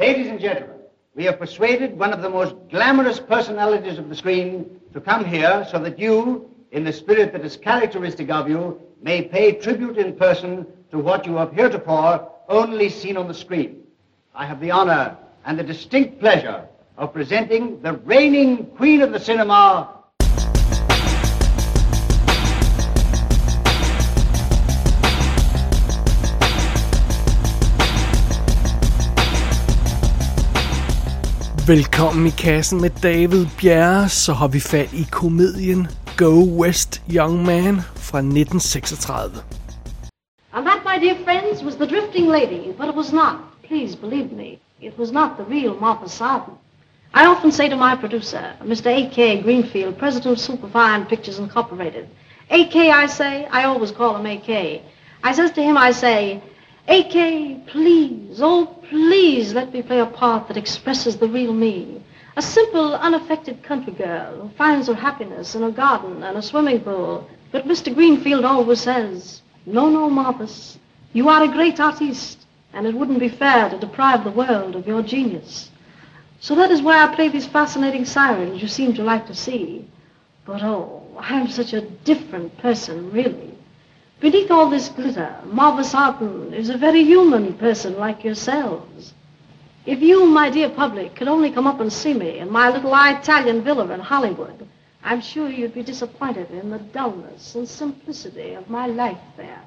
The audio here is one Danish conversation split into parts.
Ladies and gentlemen, we have persuaded one of the most glamorous personalities of the screen to come here so that you, in the spirit that is characteristic of you, may pay tribute in person to what you have heretofore only seen on the screen. I have the honor and the distinct pleasure of presenting the reigning queen of the cinema, Velkommen i kassen med David Bjerre, så har vi fat i komedien Go West Young Man fra 1936. And that, my dear friends, was the drifting lady, but it was not, please believe me, it was not the real Martha Sarden. I often say to my producer, Mr. A.K. Greenfield, president of Superfine Pictures Incorporated, A.K., I say, I always call him A.K. I says to him, I say, A.K., please, oh, please let me play a part that expresses the real me. A simple, unaffected country girl who finds her happiness in a garden and a swimming pool. But Mr. Greenfield always says, no, no, Marvis, you are a great artiste, and it wouldn't be fair to deprive the world of your genius. So that is why I play these fascinating sirens you seem to like to see. But oh, I'm such a different person, really. Beneath all this glitter, Marvis Harton is a very human person like yourselves. If you, my dear public, could only come up and see me in my little Italian villa in Hollywood, I'm sure you'd be disappointed in the dullness and simplicity of my life there.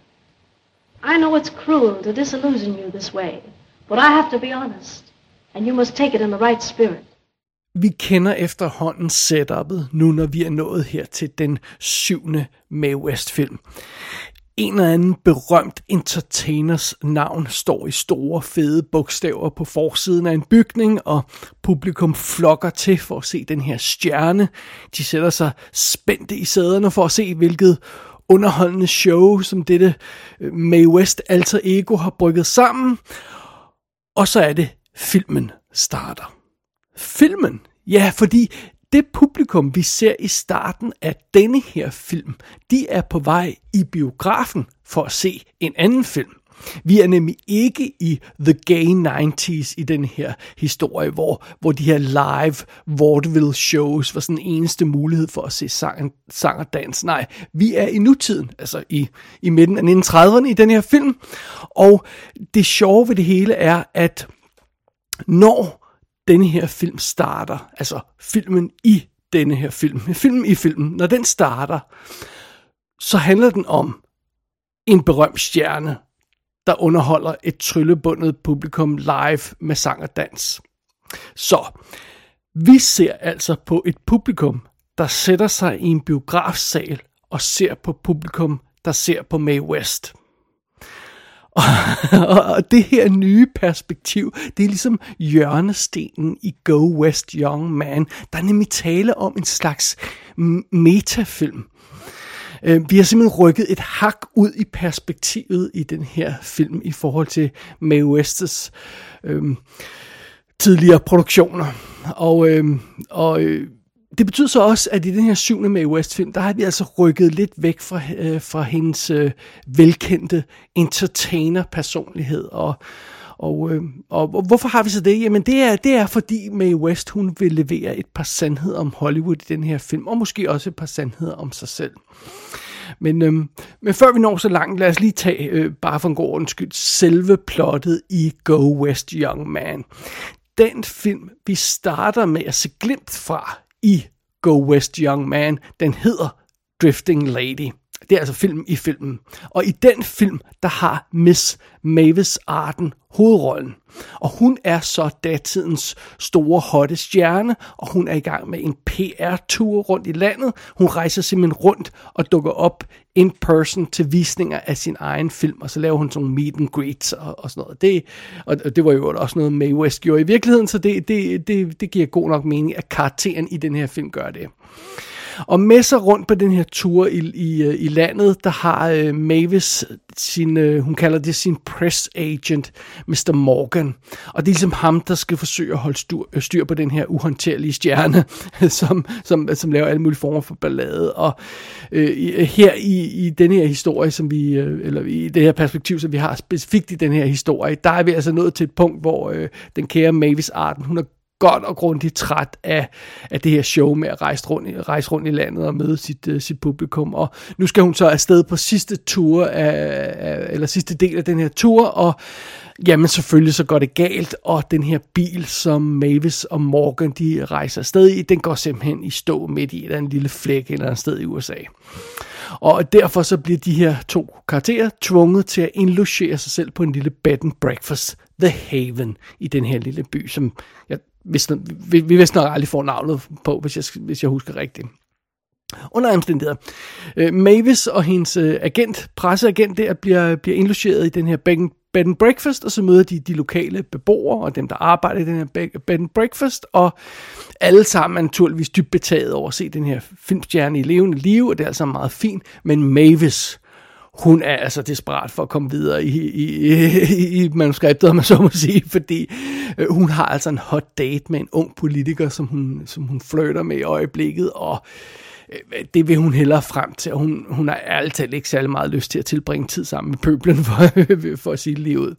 I know it's cruel to disillusion you this way, but I have to be honest, and you must take it in the right spirit. Vi kender efterhånden setupet nu, når vi er nået her til den syvende Mae West-film. En eller anden berømt entertainers navn står i store, fede bogstaver på forsiden af en bygning, og publikum flokker til for at se den her stjerne. De sætter sig spændte i sæderne for at se, hvilket underholdende show, som dette øh, May West alter ego har brygget sammen. Og så er det, filmen starter. Filmen? Ja, fordi det publikum, vi ser i starten af denne her film, de er på vej i biografen for at se en anden film. Vi er nemlig ikke i The Gay 90s i den her historie, hvor, hvor de her live vaudeville shows var sådan eneste mulighed for at se sang, sang og dans. Nej, vi er i nutiden, altså i, i midten af 1930'erne i den her film. Og det sjove ved det hele er, at når denne her film starter, altså filmen i denne her film, filmen i filmen, når den starter, så handler den om en berømt stjerne, der underholder et tryllebundet publikum live med sang og dans. Så vi ser altså på et publikum, der sætter sig i en biografsal og ser på publikum, der ser på Mae West. Og det her nye perspektiv, det er ligesom hjørnestenen i Go West Young Man. Der er nemlig tale om en slags metafilm. Øh, vi har simpelthen rykket et hak ud i perspektivet i den her film i forhold til Mae Wests øhm, tidligere produktioner. Og, øhm, og øh, det betyder så også, at i den her syvende Mae West-film, der har vi altså rykket lidt væk fra, øh, fra hendes øh, velkendte entertainer-personlighed. Og, og, øh, og, og hvorfor har vi så det? Jamen det er, det er fordi Mae West, hun vil levere et par sandheder om Hollywood i den her film, og måske også et par sandheder om sig selv. Men, øh, men før vi når så langt, lad os lige tage, øh, bare for en god undskyld, selve plottet i Go West Young Man. Den film, vi starter med at se glimt fra i Go West Young Man. Den hedder Drifting Lady. Det er altså film i filmen. Og i den film, der har Miss Mavis Arden hovedrollen. Og hun er så datidens store hotte stjerne, og hun er i gang med en PR-tur rundt i landet. Hun rejser simpelthen rundt og dukker op in person til visninger af sin egen film, og så laver hun sådan meet and greets og, og sådan noget. Det, og det var jo også noget, Mae West gjorde i virkeligheden, så det, det, det, det giver god nok mening, at karakteren i den her film gør det. Og med sig rundt på den her tur i, i, øh, i landet, der har øh, Mavis sin, øh, hun kalder det sin press agent, Mr. Morgan. Og det er ligesom ham, der skal forsøge at holde styr, øh, styr på den her uhåndterlige stjerne, som, som, som laver alle mulige former for ballade. Og øh, øh, her i, i den her historie, som vi, øh, eller i det her perspektiv, som vi har specifikt i den her historie, der er vi altså nået til et punkt, hvor øh, den kære Mavis Arden, hun er godt og grundigt træt af, af det her show med at rejse rundt, rejse rundt i landet og møde sit, uh, sit publikum. Og nu skal hun så afsted på sidste tur af, af, eller sidste del af den her tur, og jamen selvfølgelig så går det galt, og den her bil, som Mavis og Morgan de rejser afsted i, den går simpelthen i stå midt i en lille flæk eller et sted i USA. Og derfor så bliver de her to karakterer tvunget til at indlogere sig selv på en lille bed and breakfast, The Haven, i den her lille by, som jeg hvis, vi, vi vist nok aldrig får navnet på, hvis jeg, hvis jeg husker rigtigt. Under omstændigheder. Øh, Mavis og hendes øh, agent, presseagent der, bliver, bliver indlogeret i den her bed, bed and breakfast, og så møder de de lokale beboere og dem, der arbejder i den her bed and breakfast, og alle sammen er naturligvis dybt betaget over at se den her filmstjerne i levende liv, og det er altså meget fint, men Mavis, hun er altså desperat for at komme videre i, i, i, i manuskriptet, om man så må sige, fordi øh, hun har altså en hot date med en ung politiker, som hun, som hun flirter med i øjeblikket, og øh, det vil hun hellere frem til, og hun, hun har altid ikke særlig meget lyst til at tilbringe tid sammen med pøblen, for, for at sige det lige ud.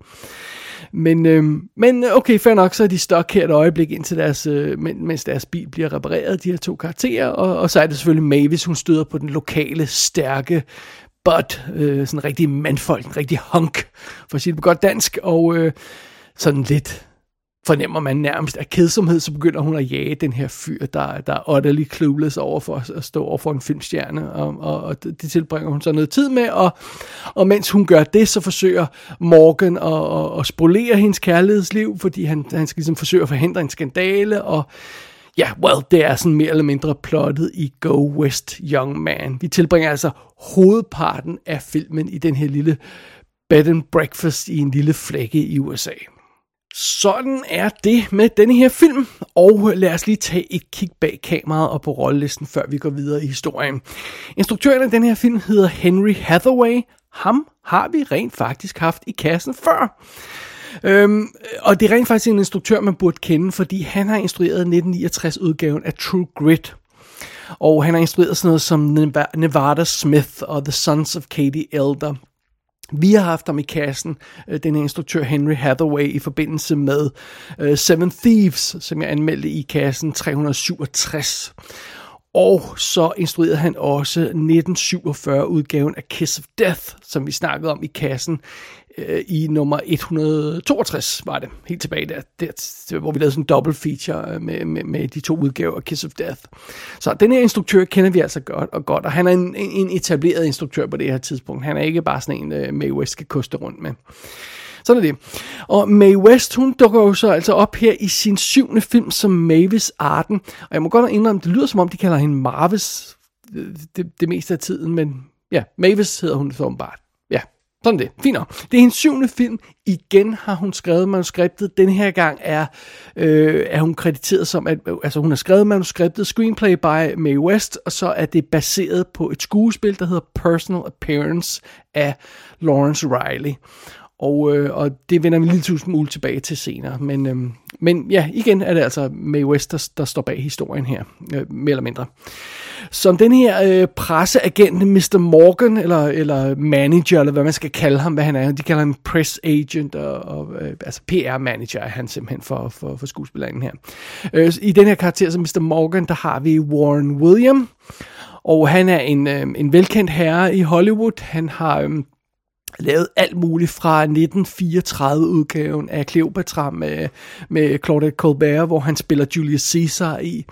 Men, øh, men øh, okay, fair nok, så er de stok her et øjeblik indtil deres, øh, mens deres bil bliver repareret, de her to karakterer, og, og så er det selvfølgelig Mavis, hun støder på den lokale, stærke butt, øh, sådan en rigtig mandfolk, en rigtig hunk, for at sige det på godt dansk, og øh, sådan lidt fornemmer man nærmest af kedsomhed, så begynder hun at jage den her fyr, der, der er utterly clueless over for at stå over for en filmstjerne, og, og, og det tilbringer hun så noget tid med, og, og mens hun gør det, så forsøger Morgan at, at, at spolere hendes kærlighedsliv, fordi han, han skal ligesom forsøge at forhindre en skandale, og ja, well, det er sådan mere eller mindre plottet i Go West Young Man. Vi tilbringer altså hovedparten af filmen i den her lille bed and breakfast i en lille flække i USA. Sådan er det med denne her film, og lad os lige tage et kig bag kameraet og på rollelisten, før vi går videre i historien. Instruktøren af den her film hedder Henry Hathaway. Ham har vi rent faktisk haft i kassen før. Øhm, og det er rent faktisk en instruktør, man burde kende, fordi han har instrueret 1969-udgaven af True Grit. Og han har instrueret sådan noget som Nevada Smith og The Sons of Katie Elder. Vi har haft ham i kassen, øh, den den instruktør Henry Hathaway, i forbindelse med uh, Seven Thieves, som jeg anmeldte i kassen 367. Og så instruerede han også 1947-udgaven af Kiss of Death, som vi snakkede om i kassen øh, i nummer 162, var det, helt tilbage der, der hvor vi lavede sådan en double feature øh, med, med, med de to udgaver af Kiss of Death. Så den her instruktør kender vi altså godt og godt, og han er en, en etableret instruktør på det her tidspunkt. Han er ikke bare sådan en, øh, Mae West skal koste rundt med. Sådan er det. Og Mae West, hun dukker jo så altså op her i sin syvende film som Mavis Arden. Og jeg må godt indrømme, det lyder som om, de kalder hende Marvis øh, det, det meste af tiden, men ja, Mavis hedder hun så bare. Sådan det. Fint Det er hendes syvende film. Igen har hun skrevet manuskriptet. Den her gang er, øh, er hun krediteret som, at altså hun har skrevet manuskriptet, screenplay by Mae West, og så er det baseret på et skuespil, der hedder Personal Appearance af Lawrence Riley. Og, øh, og det vender vi en lille smule tilbage til senere. Men, øh, men ja, igen er det altså Mae West, der, der står bag historien her, øh, mere eller mindre. Som den her øh, presseagent, Mr. Morgan, eller, eller manager, eller hvad man skal kalde ham, hvad han er. De kalder ham press agent, og, og øh, altså PR-manager er han simpelthen for, for, for skuespilleren her. Øh, I den her karakter som Mr. Morgan, der har vi Warren William, og han er en, øh, en velkendt herre i Hollywood. Han har... Øh, lavet alt muligt fra 1934-udgaven af Cleopatra med, med Claudette Colbert, hvor han spiller Julius Caesar i.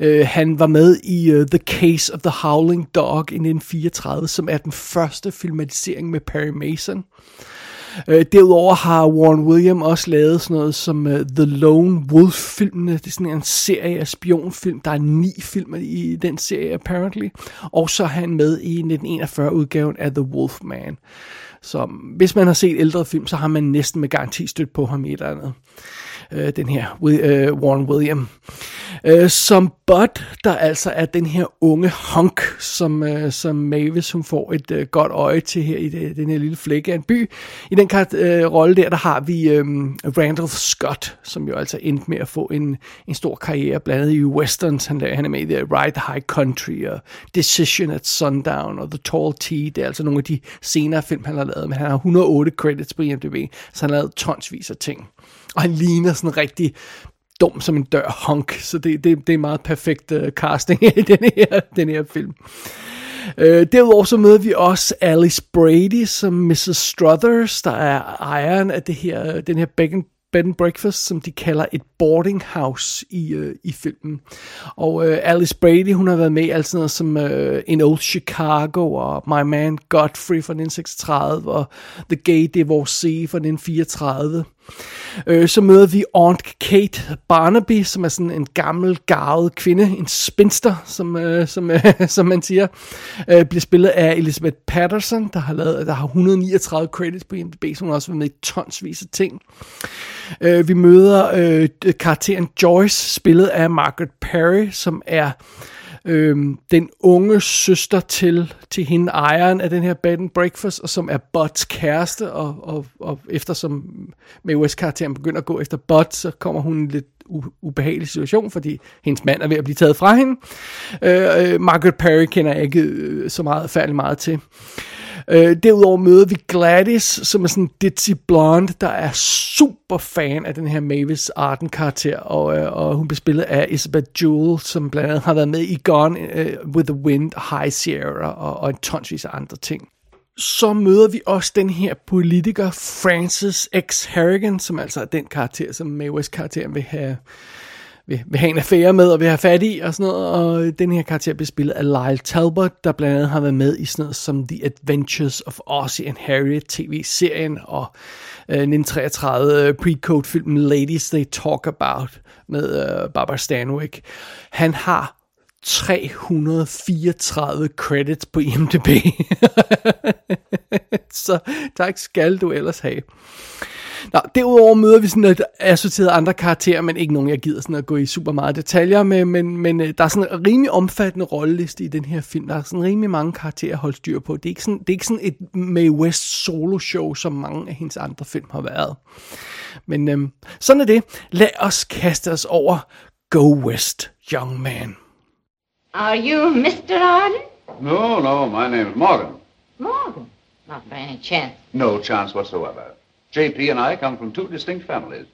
Øh, han var med i uh, The Case of the Howling Dog i 1934, som er den første filmatisering med Perry Mason. Øh, derudover har Warren William også lavet sådan noget som uh, The Lone Wolf-filmene. Det er sådan en serie af spionfilm. Der er ni film i den serie, apparently. Og så er han med i 1941-udgaven af The Wolfman. Man. Så hvis man har set ældre film, så har man næsten med garanti stødt på ham i et eller andet. Øh, den her øh, Warren William. Øh, som Bud, der altså er den her unge hunk, som, øh, som Mavis hun får et øh, godt øje til her i det, den her lille flække af en by. I den øh, rolle der, der har vi øh, Randall Scott, som jo altså endte med at få en, en stor karriere, blandt andet i westerns. Han, han er med i The Ride High Country og Decision at Sundown og The Tall Tea. Det er altså nogle af de senere film, han har lavet, men han har 108 credits på IMDb, så han har lavet tonsvis af ting. Og han ligner sådan en rigtig dum som en dør honk, så det, det, det er meget perfekt uh, casting i den her, den her film. Uh, derudover så møder vi også Alice Brady som Mrs. Struthers, der er ejeren af det her, den her bed and, bed and breakfast, som de kalder et boarding house i, uh, i filmen. Og uh, Alice Brady, hun har været med i alt sådan noget som uh, In Old Chicago og My Man Godfrey fra 1936 og The Gay Divorcee fra 1934. Øh, så møder vi Aunt Kate Barnaby, som er sådan en gammel, garvet kvinde, en spinster, som, øh, som, øh, som man siger, øh, bliver spillet af Elizabeth Patterson, der har, lavet, der har 139 credits på IMDb, så hun har også været med i tonsvis af ting. Øh, vi møder øh, karakteren Joyce, spillet af Margaret Perry, som er øh, den unge søster til, til hende ejeren af den her bed and breakfast, og som er Buds kæreste, og, og, og eftersom med US-karakteren begynder at gå efter Bud, så kommer hun i en lidt ubehagelig situation, fordi hendes mand er ved at blive taget fra hende. Øh, øh, Margaret Perry kender jeg ikke øh, så meget, færdig meget til. Øh, derudover møder vi Gladys, som er sådan en ditzy blonde, der er super fan af den her Mavis Arden karakter, og, øh, og hun bliver spillet af Isabel Jewel, som blandt andet har været med i Gone øh, with the Wind, High Sierra og, og en tonsvis af andre ting så møder vi også den her politiker, Francis X. Harrigan, som altså er den karakter, som Mavis karakteren vil have, vil, vil have en affære med og vil have fat i og sådan noget. Og den her karakter bliver spillet af Lyle Talbot, der blandt andet har været med i sådan noget som The Adventures of Ozzy and Harriet tv-serien og øh, 1933 øh, pre-code-filmen Ladies They Talk About med øh, Barbara Stanwyck. Han har 334 credits på IMDb. så tak skal du ellers have. Nå, derudover møder vi sådan et associeret andre karakterer, men ikke nogen, jeg gider sådan at gå i super meget detaljer med, men, men øh, der er sådan en rimelig omfattende rolleliste i den her film. Der er sådan rimelig mange karakterer at holde styr på. Det er ikke sådan, det er ikke sådan et Mae West solo show, som mange af hendes andre film har været. Men øhm, sådan er det. Lad os kaste os over Go West, Young Man. Are you Mr. Arden? No, no, my name is Morgan. Morgan? Not by any chance. No chance whatsoever. JP and I come from two distinct families.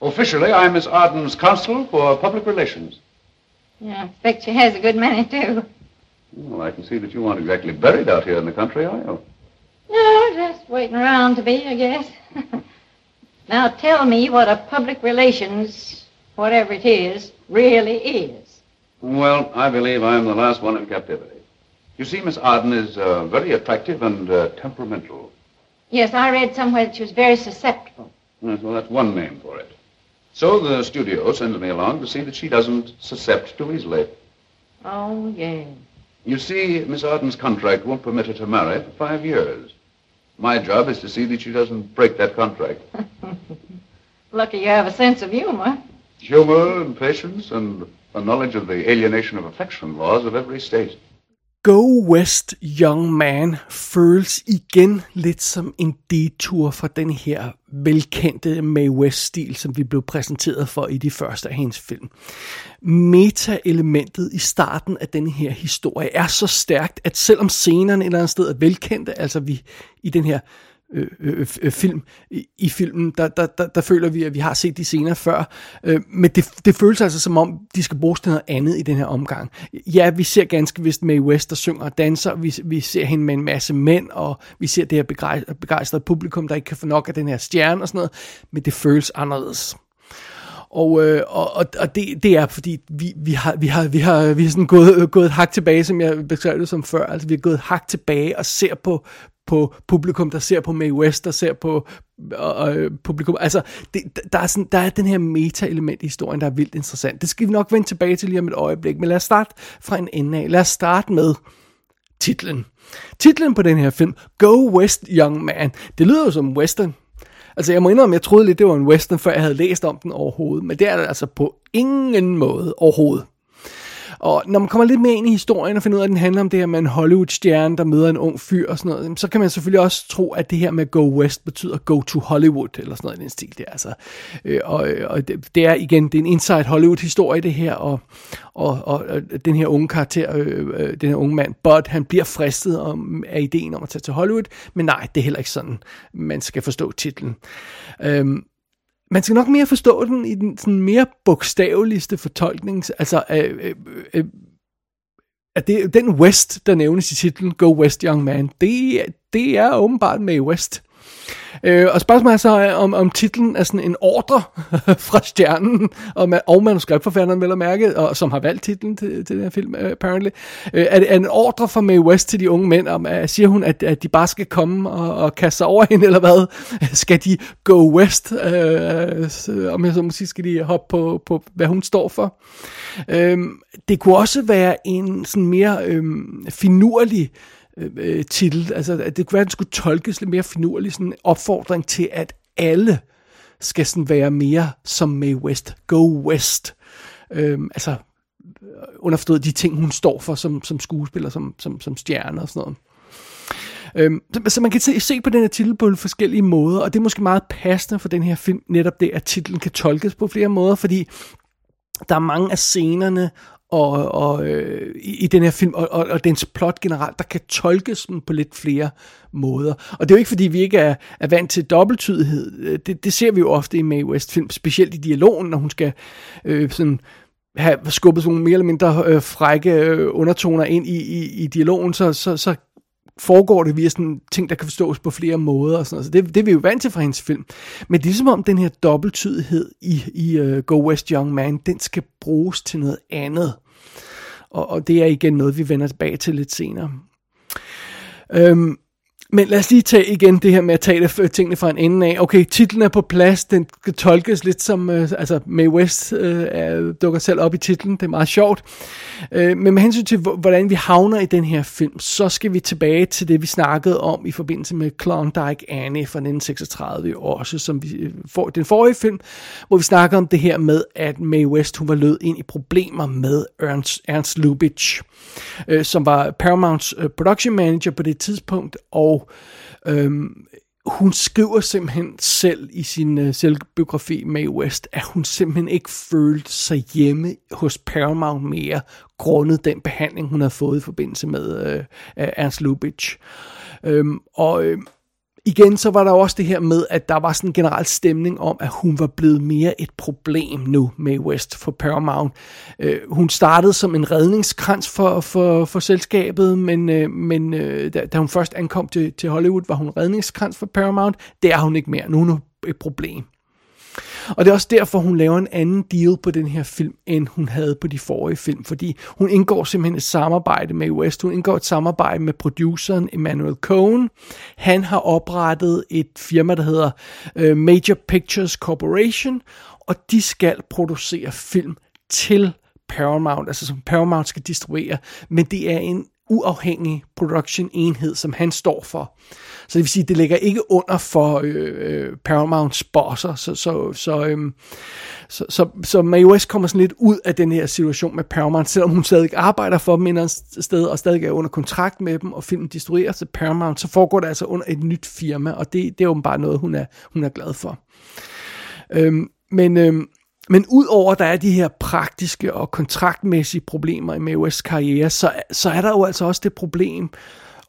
Officially, I'm Miss Arden's counsel for public relations. Yeah, I expect she has a good many, too. Well, I can see that you aren't exactly buried out here in the country, are you? No, just waiting around to be, I guess. now tell me what a public relations, whatever it is, really is. Well, I believe I'm the last one in captivity. You see, Miss Arden is uh, very attractive and uh, temperamental. Yes, I read somewhere that she was very susceptible. Yes, well, that's one name for it. So the studio sends me along to see that she doesn't suscept too easily. Oh, yes. You see, Miss Arden's contract won't permit her to marry for five years. My job is to see that she doesn't break that contract. Lucky you have a sense of humor. Humor and patience and a knowledge of the alienation of affection laws of every state. Go West Young Man føles igen lidt som en detur fra den her velkendte Mae West-stil, som vi blev præsenteret for i de første af hendes film. Meta-elementet i starten af den her historie er så stærkt, at selvom scenerne et eller andet sted er velkendte, altså vi i den her øh, øh, øh, film i, i filmen, der, der, der, der føler vi, at vi har set de scener før. Øh, men det, det føles altså som om, de skal bruges til noget andet i den her omgang. Ja, vi ser ganske vist Mae West, der synger og danser. Vi, vi ser hende med en masse mænd, og vi ser det her begejstrede publikum, der ikke kan få nok af den her stjerne og sådan noget. Men det føles anderledes. Og, øh, og, og det, det er fordi, vi, vi har, vi har, vi har, vi har sådan gået, gået et hak tilbage, som jeg beskrev det som før. Altså, vi har gået et hak tilbage og ser på, på publikum, der ser på Mae West, der ser på øh, publikum. Altså, det, der, er sådan, der er den her meta-element i historien, der er vildt interessant. Det skal vi nok vende tilbage til lige om et øjeblik, men lad os starte fra en ende af. Lad os starte med titlen. Titlen på den her film, Go West Young Man, det lyder jo som western. Altså, jeg må indrømme, jeg troede lidt, det var en western, før jeg havde læst om den overhovedet. Men det er det altså på ingen måde overhovedet. Og når man kommer lidt mere ind i historien og finder ud af, at den handler om det her med en Hollywood-stjerne, der møder en ung fyr og sådan noget, så kan man selvfølgelig også tro, at det her med go west betyder go to Hollywood, eller sådan noget i den stil der. Altså, øh, og og det, det er igen, det er en inside Hollywood-historie det her, og, og, og, og den her unge karakter, øh, øh, den her unge mand, Bud, han bliver fristet om, af ideen om at tage til Hollywood, men nej, det er heller ikke sådan, man skal forstå titlen. Øhm, man skal nok mere forstå den i den sådan mere bogstaveligste fortolkning. Altså, øh, øh, øh, at det, den West, der nævnes i titlen, Go West Young Man, det, det er åbenbart med West. Øh, og spørgsmålet er så, om, om titlen er sådan en ordre fra stjernen, og, og manuskriptforfatteren vel og mærke, og, som har valgt titlen til, til den her film, øh, apparently. Øh, er det er en ordre fra Mae West til de unge mænd, om, at, siger hun, at, at de bare skal komme og, og kaste sig over hende, eller hvad? skal de go west? Uh, om jeg så må sige, skal de hoppe på, på, hvad hun står for? Øh, det kunne også være en sådan mere øh, finurlig øh, Øh, øh, titel. Altså, at det kunne være, at den skulle tolkes lidt mere finurligt, sådan en opfordring til, at alle skal sådan være mere som May West. Go West. Øhm, altså, underforstået de ting, hun står for som, som skuespiller, som, som, som stjerne og sådan noget. Øhm, så, så man kan se, se på den her titel på forskellige måder, og det er måske meget passende for den her film, netop det, at titlen kan tolkes på flere måder, fordi der er mange af scenerne og, og øh, i, i den her film, og, og, og dens plot generelt, der kan tolkes på lidt flere måder. Og det er jo ikke, fordi vi ikke er, er vant til dobbelttydighed. Øh, det, det ser vi jo ofte i Mae West film, specielt i dialogen, når hun skal øh, sådan have skubbet sådan nogle mere eller mindre øh, frække øh, undertoner ind i, i, i dialogen, så, så, så foregår det via sådan ting, der kan forstås på flere måder. Og sådan noget. Så det, det er vi jo vant til fra hendes film. Men det er som om den her dobbelttydighed i, i uh, Go West Young Man, den skal bruges til noget andet. Og, og det er igen noget, vi vender tilbage til lidt senere. Øhm, men lad os lige tage igen det her med at tage det, øh, tingene fra en ende af. Okay, titlen er på plads, den kan tolkes lidt som, øh, altså Mae West øh, dukker selv op i titlen, det er meget sjovt. Øh, men med hensyn til, hvordan vi havner i den her film, så skal vi tilbage til det, vi snakkede om i forbindelse med Klondike Annie fra 1936 også, som vi øh, får den forrige film, hvor vi snakker om det her med, at Mae West, hun var lød ind i problemer med Ernst, Ernst Lubitsch, øh, som var Paramounts øh, production manager på det tidspunkt, og øhm, hun skriver simpelthen selv i sin øh, selvbiografi Mae West, at hun simpelthen ikke følte sig hjemme hos Paramount mere, grundet den behandling, hun havde fået i forbindelse med øh, Ernst Lubitsch. Øhm, og øh, igen, så var der også det her med, at der var sådan en generel stemning om, at hun var blevet mere et problem nu med West for Paramount. Øh, hun startede som en redningskrans for, for, for selskabet, men, øh, men øh, da, da hun først ankom til, til Hollywood, var hun redningskrans for Paramount. Det er hun ikke mere. Nu er hun et problem. Og det er også derfor, hun laver en anden deal på den her film, end hun havde på de forrige film, fordi hun indgår simpelthen et samarbejde med West. Hun indgår et samarbejde med produceren Emmanuel Cohen. Han har oprettet et firma, der hedder øh, Major Pictures Corporation, og de skal producere film til Paramount, altså som Paramount skal distribuere, men det er en uafhængig production enhed, som han står for. Så det vil sige, det ligger ikke under for øh, øh Paramounts bosser, så, så, så, øh, så, så, så Mae West kommer sådan lidt ud af den her situation med Paramount, selvom hun stadig arbejder for dem et sted, og stadig er under kontrakt med dem, og filmen distribuerer til Paramount, så foregår det altså under et nyt firma, og det, det er åbenbart noget, hun er, hun er glad for. Øh, men, øh, men udover at der er de her praktiske og kontraktmæssige problemer i OS karriere, så, så er der jo altså også det problem,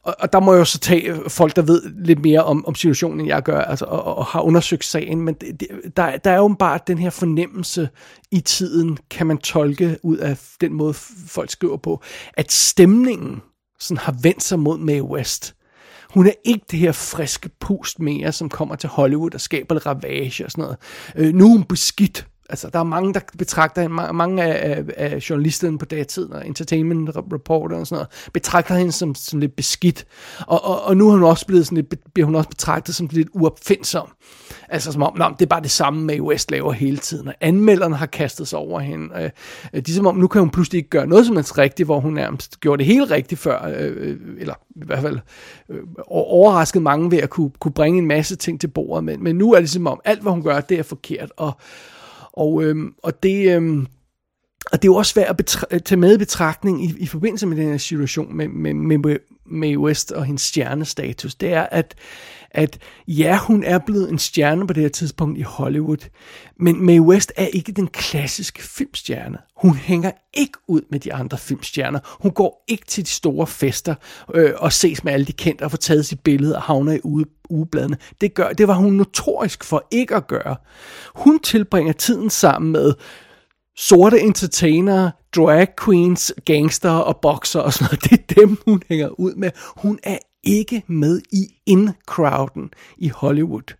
og, og der må jeg jo så tage folk, der ved lidt mere om, om situationen, end jeg gør, altså, og, og har undersøgt sagen, men det, det, der, der er jo bare den her fornemmelse i tiden, kan man tolke ud af den måde, folk skriver på, at stemningen sådan har vendt sig mod Mae West. Hun er ikke det her friske pust mere, som kommer til Hollywood og skaber ravage og sådan noget. Øh, nu er hun beskidt altså, der er mange, der betragter hende, mange af, af, af journalisterne på datiden, og entertainment reporter og sådan noget, betragter hende som, som lidt beskidt. Og, og, og nu er hun også blevet sådan lidt, bliver hun også betragtet som lidt uopfindsom. Altså som om, nå, det er bare det samme, med West laver hele tiden, og anmelderne har kastet sig over hende. Øh, øh, de er som om, nu kan hun pludselig ikke gøre noget som helst rigtigt, hvor hun nærmest gjorde det helt rigtigt før, øh, øh eller i hvert fald øh, overrasket mange ved at kunne, kunne bringe en masse ting til bordet, men, men nu er det som om, alt hvad hun gør, det er forkert, og, og, øhm, og det... Øhm, og det er jo også svært at betra- tage med i betragtning i, i forbindelse med den her situation med, med, med, med West og hendes stjernestatus. Det er, at, at ja, hun er blevet en stjerne på det her tidspunkt i Hollywood, men Mae West er ikke den klassiske filmstjerne. Hun hænger ikke ud med de andre filmstjerner. Hun går ikke til de store fester øh, og ses med alle de kendte og får taget sit billede og havner i ude, ugebladene. Det, gør, det var hun notorisk for ikke at gøre. Hun tilbringer tiden sammen med sorte entertainere, drag queens, gangster og bokser og sådan noget. Det er dem, hun hænger ud med. Hun er ikke med i in-crowden i Hollywood.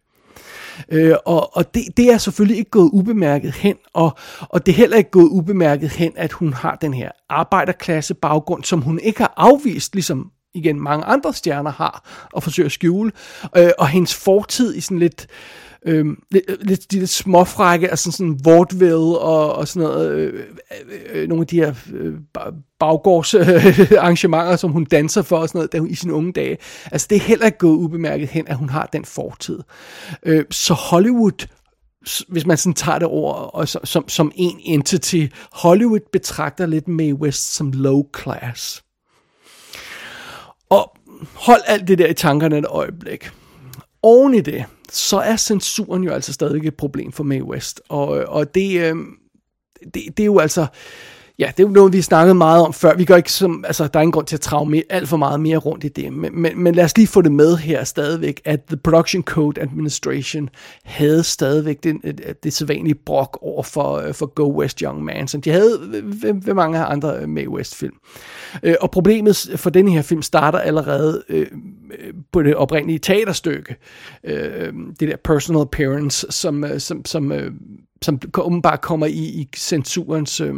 Øh, og og det, det er selvfølgelig ikke gået ubemærket hen, og, og det er heller ikke gået ubemærket hen, at hun har den her arbejderklasse baggrund, som hun ikke har afvist, ligesom igen mange andre stjerner har, og forsøger at skjule. Øh, og hendes fortid i sådan lidt... Øh, øh, lidt, de lidt småfrække, altså sådan vaudeville og, og sådan noget, øh, øh, øh, nogle af de her øh, baggårds øh, arrangementer, som hun danser for og sådan noget, da hun, i sine unge dage. Altså det er heller ikke gået ubemærket hen, at hun har den fortid. Øh, så Hollywood hvis man sådan tager det over og så, som, som en entity, Hollywood betragter lidt Mae West som low class. Og hold alt det der i tankerne et øjeblik. Oven i det, så er censuren jo altså stadig et problem for Mae West. Og, og det, øh, det, det er jo altså... Ja, det er jo noget, vi snakkede meget om før. Vi gør ikke som, altså, der er ingen grund til at trage mere, alt for meget mere rundt i det. Men, men, men lad os lige få det med her stadigvæk, at The Production Code Administration havde stadigvæk det, det, det sædvanlige brok over for, øh, for Go West Young Man, som de havde ved, ved mange andre øh, med West film. Øh, og problemet for den her film starter allerede øh, på det oprindelige teaterstykke. Øh, det der personal appearance, som, som, som, øh, som åbenbart kommer i, i censurens... Øh,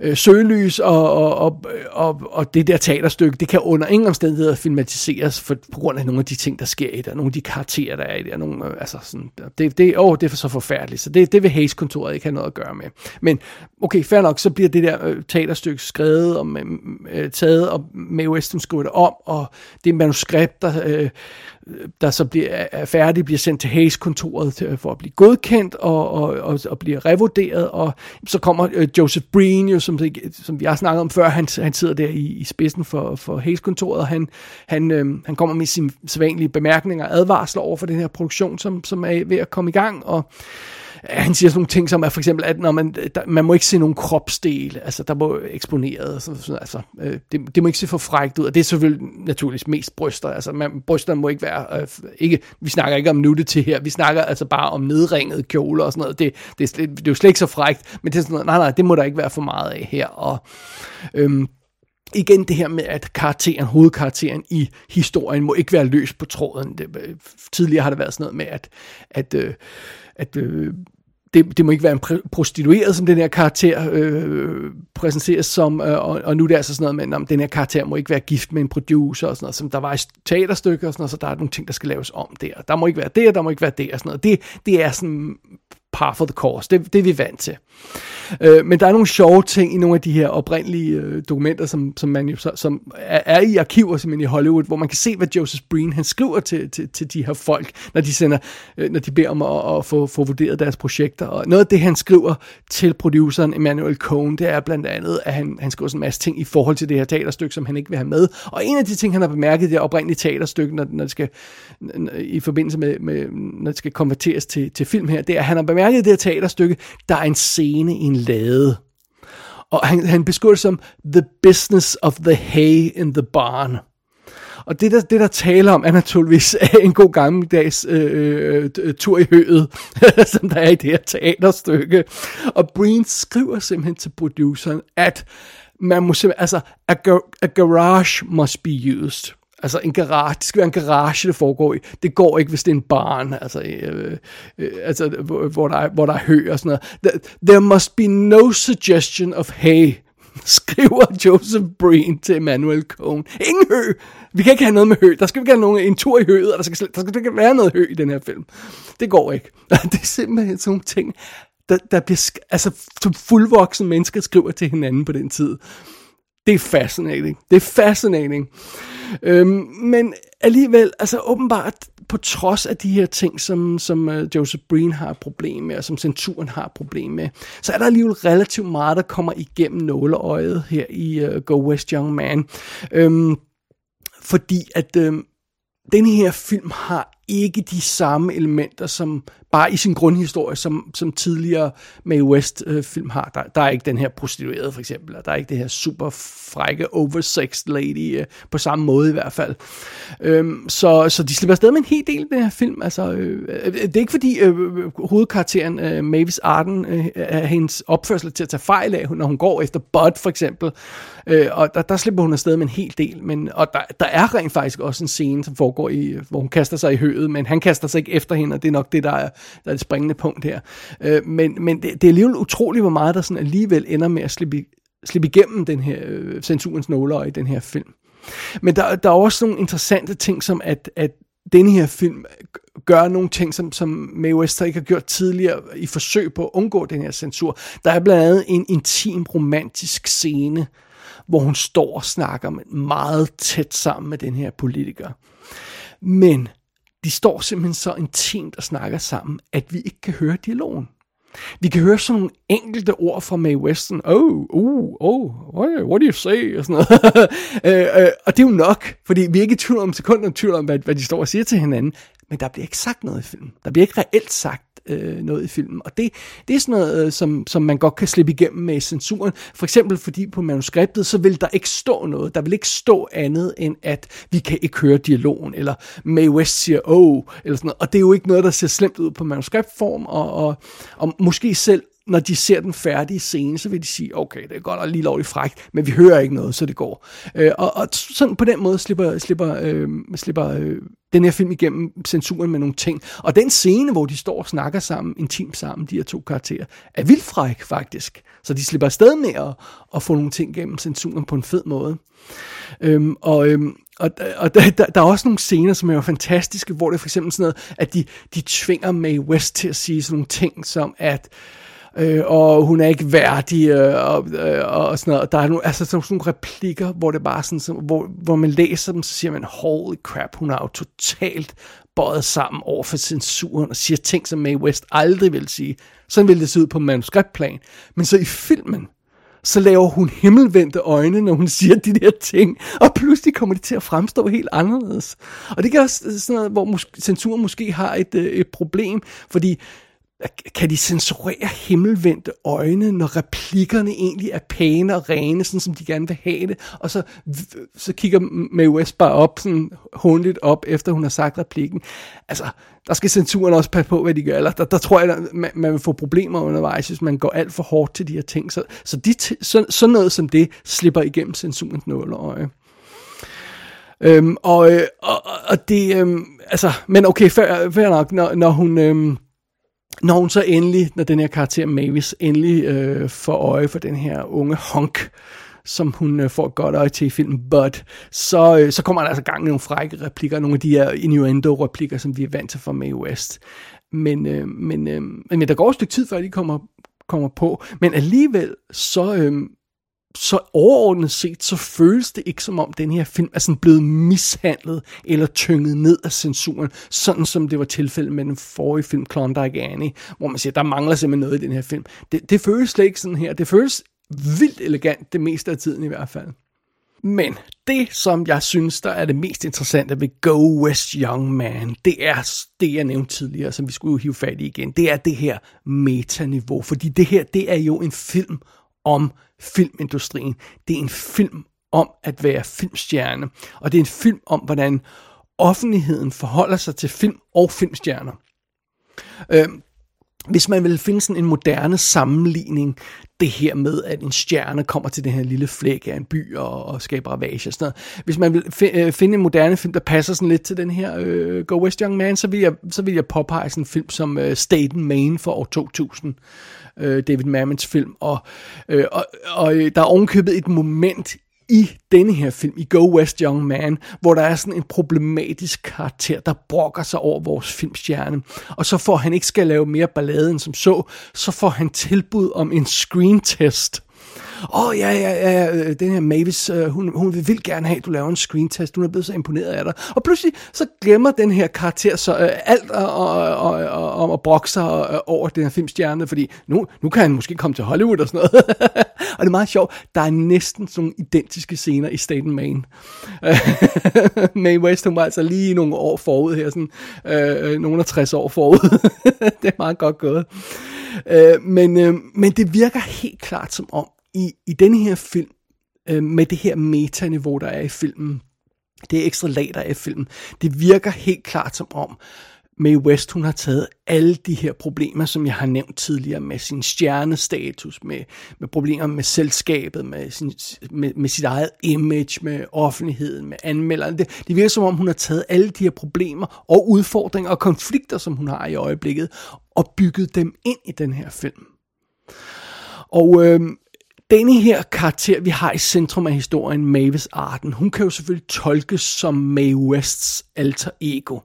øh, søgelys, og, og, og, og, og det der teaterstykke, det kan under ingen omstændigheder filmatiseres for, på grund af nogle af de ting, der sker i det, og nogle af de karakterer, der er i det, nogle, øh, altså sådan, det, det, åh, det er så forfærdeligt, så det, det vil Hayes-kontoret ikke have noget at gøre med. Men okay, fair nok, så bliver det der øh, teaterstykke skrevet og øh, taget, og Mae Weston skriver det om, og det manuskript, der, øh, der så bliver, er færdig, bliver sendt til Hayes-kontoret til, øh, for at blive godkendt og, og, og, og bliver revurderet, og så kommer øh, Joseph Breen, jo, som, som vi har snakket om før, han, han sidder der i, i spidsen for, for Hayes-kontoret, og han, han, øh, han kommer med sine sædvanlige bemærkninger og advarsler over for den her produktion, som, som er ved at komme i gang, og han siger sådan nogle ting som er for eksempel, at når man, der, man må ikke se nogen kropsdele, altså der må eksponeret, så, så, altså, øh, det, det må ikke se for frækt ud, og det er selvfølgelig naturligvis mest bryster, altså man, brysterne må ikke være, øh, ikke, vi snakker ikke om nudity her, vi snakker altså bare om nedringede kjoler og sådan noget, det, det, det, det er jo slet ikke så frækt, men det er sådan noget, nej nej, det må der ikke være for meget af her, og øhm, igen det her med, at karakteren, hovedkarakteren i historien må ikke være løs på tråden. Det, øh, tidligere har det været sådan noget med, at, at, øh, at øh, det, det må ikke være en prostitueret, som den her karakter øh, præsenteres som, øh, og, og nu er det altså sådan noget med, at den her karakter må ikke være gift med en producer og sådan noget, som der var i teaterstykker og sådan noget, så der er nogle ting, der skal laves om der. Der må ikke være det, og der må ikke være det og sådan noget. Det, det er sådan par for the course. Det, det er vi vant til. Øh, men der er nogle sjove ting i nogle af de her oprindelige øh, dokumenter, som, som, man jo, som er, er i arkiver simpelthen i Hollywood, hvor man kan se, hvad Joseph Breen han skriver til, til, til de her folk, når de sender, øh, når de beder om at, at få, få vurderet deres projekter. Og noget af det, han skriver til produceren Emmanuel Cohn, det er blandt andet, at han, han skriver sådan en masse ting i forhold til det her teaterstykke, som han ikke vil have med. Og en af de ting, han har bemærket i det oprindelige teaterstykke, når, når det skal, i forbindelse med, med, når det skal konverteres til, til film her, det er, at han har bemærket i det her teaterstykke, der er en scene i en lade. Og han, han beskriver det som The Business of the Hay in the Barn. Og det der, det der taler om er naturligvis en god gammeldags øh, øh, øh tur i høet, som der er i det her teaterstykke. Og Breen skriver simpelthen til produceren, at man må simpelthen, altså, a, gar- a garage must be used. Altså en garage, det skal være en garage, det foregår i. Det går ikke, hvis det er en barn, altså, øh, øh, altså hvor, der er, hvor der er hø og sådan noget. There must be no suggestion of hay. skriver Joseph Breen til Emmanuel Cohn. Ingen hø! Vi kan ikke have noget med hø. Der skal ikke have nogen, en tur i høet, og der skal, der skal ikke være noget hø i den her film. Det går ikke. Det er simpelthen sådan nogle ting, der, der bliver, altså som fuldvoksne mennesker skriver til hinanden på den tid. Det er fascinating. Det er fascinating. Øhm, men alligevel, altså åbenbart, på trods af de her ting, som, som uh, Joseph Breen har et problem med, og som censuren har et problem med, så er der alligevel relativt meget, der kommer igennem nåleøjet her i uh, Go West Young Man. Øhm, fordi at øhm, den her film har ikke de samme elementer, som bare i sin grundhistorie, som, som tidligere Mae West øh, film har. Der, der er ikke den her prostituerede for eksempel, og der er ikke det her super frække oversexed lady øh, på samme måde i hvert fald. Øhm, så, så de slipper afsted med en hel del af den her film. Altså, øh, øh det er ikke fordi øh, øh hovedkarakteren øh, Mavis Arden øh, er hendes opførsel til at tage fejl af, når hun går efter Bud for eksempel. Øh, og der, der slipper hun afsted med en hel del. Men, og der, der er rent faktisk også en scene, som foregår i, hvor hun kaster sig i høet, men han kaster sig ikke efter hende, og det er nok det, der er, der er det springende punkt her. Øh, men men det, det er alligevel utroligt, hvor meget der sådan alligevel ender med at slippe, slippe igennem den her øh, censurens nåler i den her film. Men der, der er også nogle interessante ting, som at, at denne her film gør nogle ting, som, som Mae West ikke har gjort tidligere i forsøg på at undgå den her censur. Der er blandt andet en intim romantisk scene, hvor hun står og snakker meget tæt sammen med den her politiker. Men de står simpelthen så intimt og snakker sammen, at vi ikke kan høre dialogen. Vi kan høre sådan nogle enkelte ord fra Mae Weston. Oh, oh, oh, what, what do you say? Og sådan noget. øh, øh, og det er jo nok, fordi vi er ikke i tvivl om sekunder, tvivl om, hvad, hvad de står og siger til hinanden. Men der bliver ikke sagt noget i filmen. Der bliver ikke reelt sagt øh, noget i filmen. Og det, det er sådan noget, øh, som, som man godt kan slippe igennem med censuren. For eksempel fordi på manuskriptet, så vil der ikke stå noget. Der vil ikke stå andet end, at vi kan ikke høre dialogen, eller Mae West siger, oh, eller sådan noget. Og det er jo ikke noget, der ser slemt ud på manuskriptform, og, og, og måske selv når de ser den færdige scene, så vil de sige, okay, det er godt og lige lovligt frækt, men vi hører ikke noget, så det går. Øh, og, og sådan på den måde slipper, slipper, øh, slipper øh, den her film igennem censuren med nogle ting. Og den scene, hvor de står og snakker sammen, intimt sammen, de her to karakterer, er vildt fræk faktisk. Så de slipper afsted med at, at få nogle ting gennem censuren på en fed måde. Øhm, og, øhm, og, og der, der, der er også nogle scener, som er jo fantastiske, hvor det er for eksempel sådan noget, at de, de tvinger Mae West til at sige sådan nogle ting, som at øh, øh, og hun er ikke værdig, øh, og, øh, og sådan noget. Der er nogle, altså sådan nogle replikker, hvor det bare sådan, så, hvor, hvor man læser dem, så siger man, holy crap, hun har jo totalt bøjet sammen over for censuren, og siger ting, som Mae West aldrig vil sige. Sådan ville det se ud på manuskriptplan. Men så i filmen, så laver hun himmelvendte øjne, når hun siger de der ting, og pludselig kommer det til at fremstå helt anderledes. Og det kan også øh, sådan noget, hvor censuren måske har et, øh, et problem, fordi kan de censurere himmelvendte øjne, når replikkerne egentlig er pæne og rene, sådan som de gerne vil have det, og så, så kigger Mae West bare op, sådan håndligt op, efter hun har sagt replikken. Altså, der skal censuren også passe på, hvad de gør, eller der, der tror jeg, at man, man vil få problemer undervejs, hvis man går alt for hårdt til de her ting. Så, så, de, så sådan noget som det slipper igennem censurens nåleøje. Øhm, og, øh, og, og det, øhm, altså, men okay, fair, fair nok, når, når hun, øhm, når hun så endelig, når den her karakter Mavis endelig øh, får øje for den her unge honk, som hun øh, får godt øje til i filmen Bud, så, øh, så kommer der altså gang i nogle frække replikker, nogle af de her innuendo-replikker, som vi er vant til fra Mae West. Men, øh, men, øh, men der går et stykke tid, før de kommer, kommer på, men alligevel så, øh, så overordnet set, så føles det ikke som om den her film er sådan blevet mishandlet eller tynget ned af censuren, sådan som det var tilfældet med den forrige film, Klondike Annie, hvor man siger, der mangler simpelthen noget i den her film. Det, det føles slet ikke sådan her. Det føles vildt elegant det meste af tiden i hvert fald. Men det, som jeg synes, der er det mest interessante ved Go West Young Man, det er det, jeg nævnte tidligere, som vi skulle hive fat i igen. Det er det her metaniveau, fordi det her, det er jo en film om filmindustrien. Det er en film om at være filmstjerne, og det er en film om, hvordan offentligheden forholder sig til film og filmstjerner. Øhm, hvis man vil finde sådan en moderne sammenligning, det her med, at en stjerne kommer til den her lille flæk af en by og, og skaber ravage og sådan noget. Hvis man vil fi- øh, finde en moderne film, der passer sådan lidt til den her øh, Go West Young Man, så vil jeg, så vil jeg påpege sådan en film som øh, State and Maine for år 2000. Øh, David Mamet's film. Og, øh, og, og øh, der er ovenkøbet et moment i denne her film, i Go West Young Man, hvor der er sådan en problematisk karakter, der brokker sig over vores filmstjerne. Og så får han ikke skal lave mere ballade end som så, så får han tilbud om en screen test åh oh, ja, ja, ja, øh, den her Mavis, øh, hun, hun vil vildt gerne have, at du laver en screen test, hun er blevet så imponeret af dig. Og pludselig så glemmer den her karakter så uh, alt og, og, og, og, og at brokke sig uh, over den her filmstjerne, fordi nu, nu kan han måske komme til Hollywood og sådan noget. og det er meget sjovt, der er næsten sådan nogle identiske scener i Staten Maine. Mae West, hun var altså lige nogle år forud her, sådan uh, nogle af 60 år forud. det er meget godt gået. Uh, men, men det virker helt klart som om, i, i denne her film, øh, med det her metaniveau, der er i filmen, det er ekstra lag, der er i filmen, det virker helt klart som om, Mae West, hun har taget alle de her problemer, som jeg har nævnt tidligere, med sin stjernestatus, med, med problemer med selskabet, med, sin, med, med sit eget image, med offentligheden, med anmelderne. Det, det virker som om, hun har taget alle de her problemer og udfordringer og konflikter, som hun har i øjeblikket, og bygget dem ind i den her film. Og øh, denne her karakter, vi har i centrum af historien, Mavis Arden, hun kan jo selvfølgelig tolkes som Mae Wests alter ego.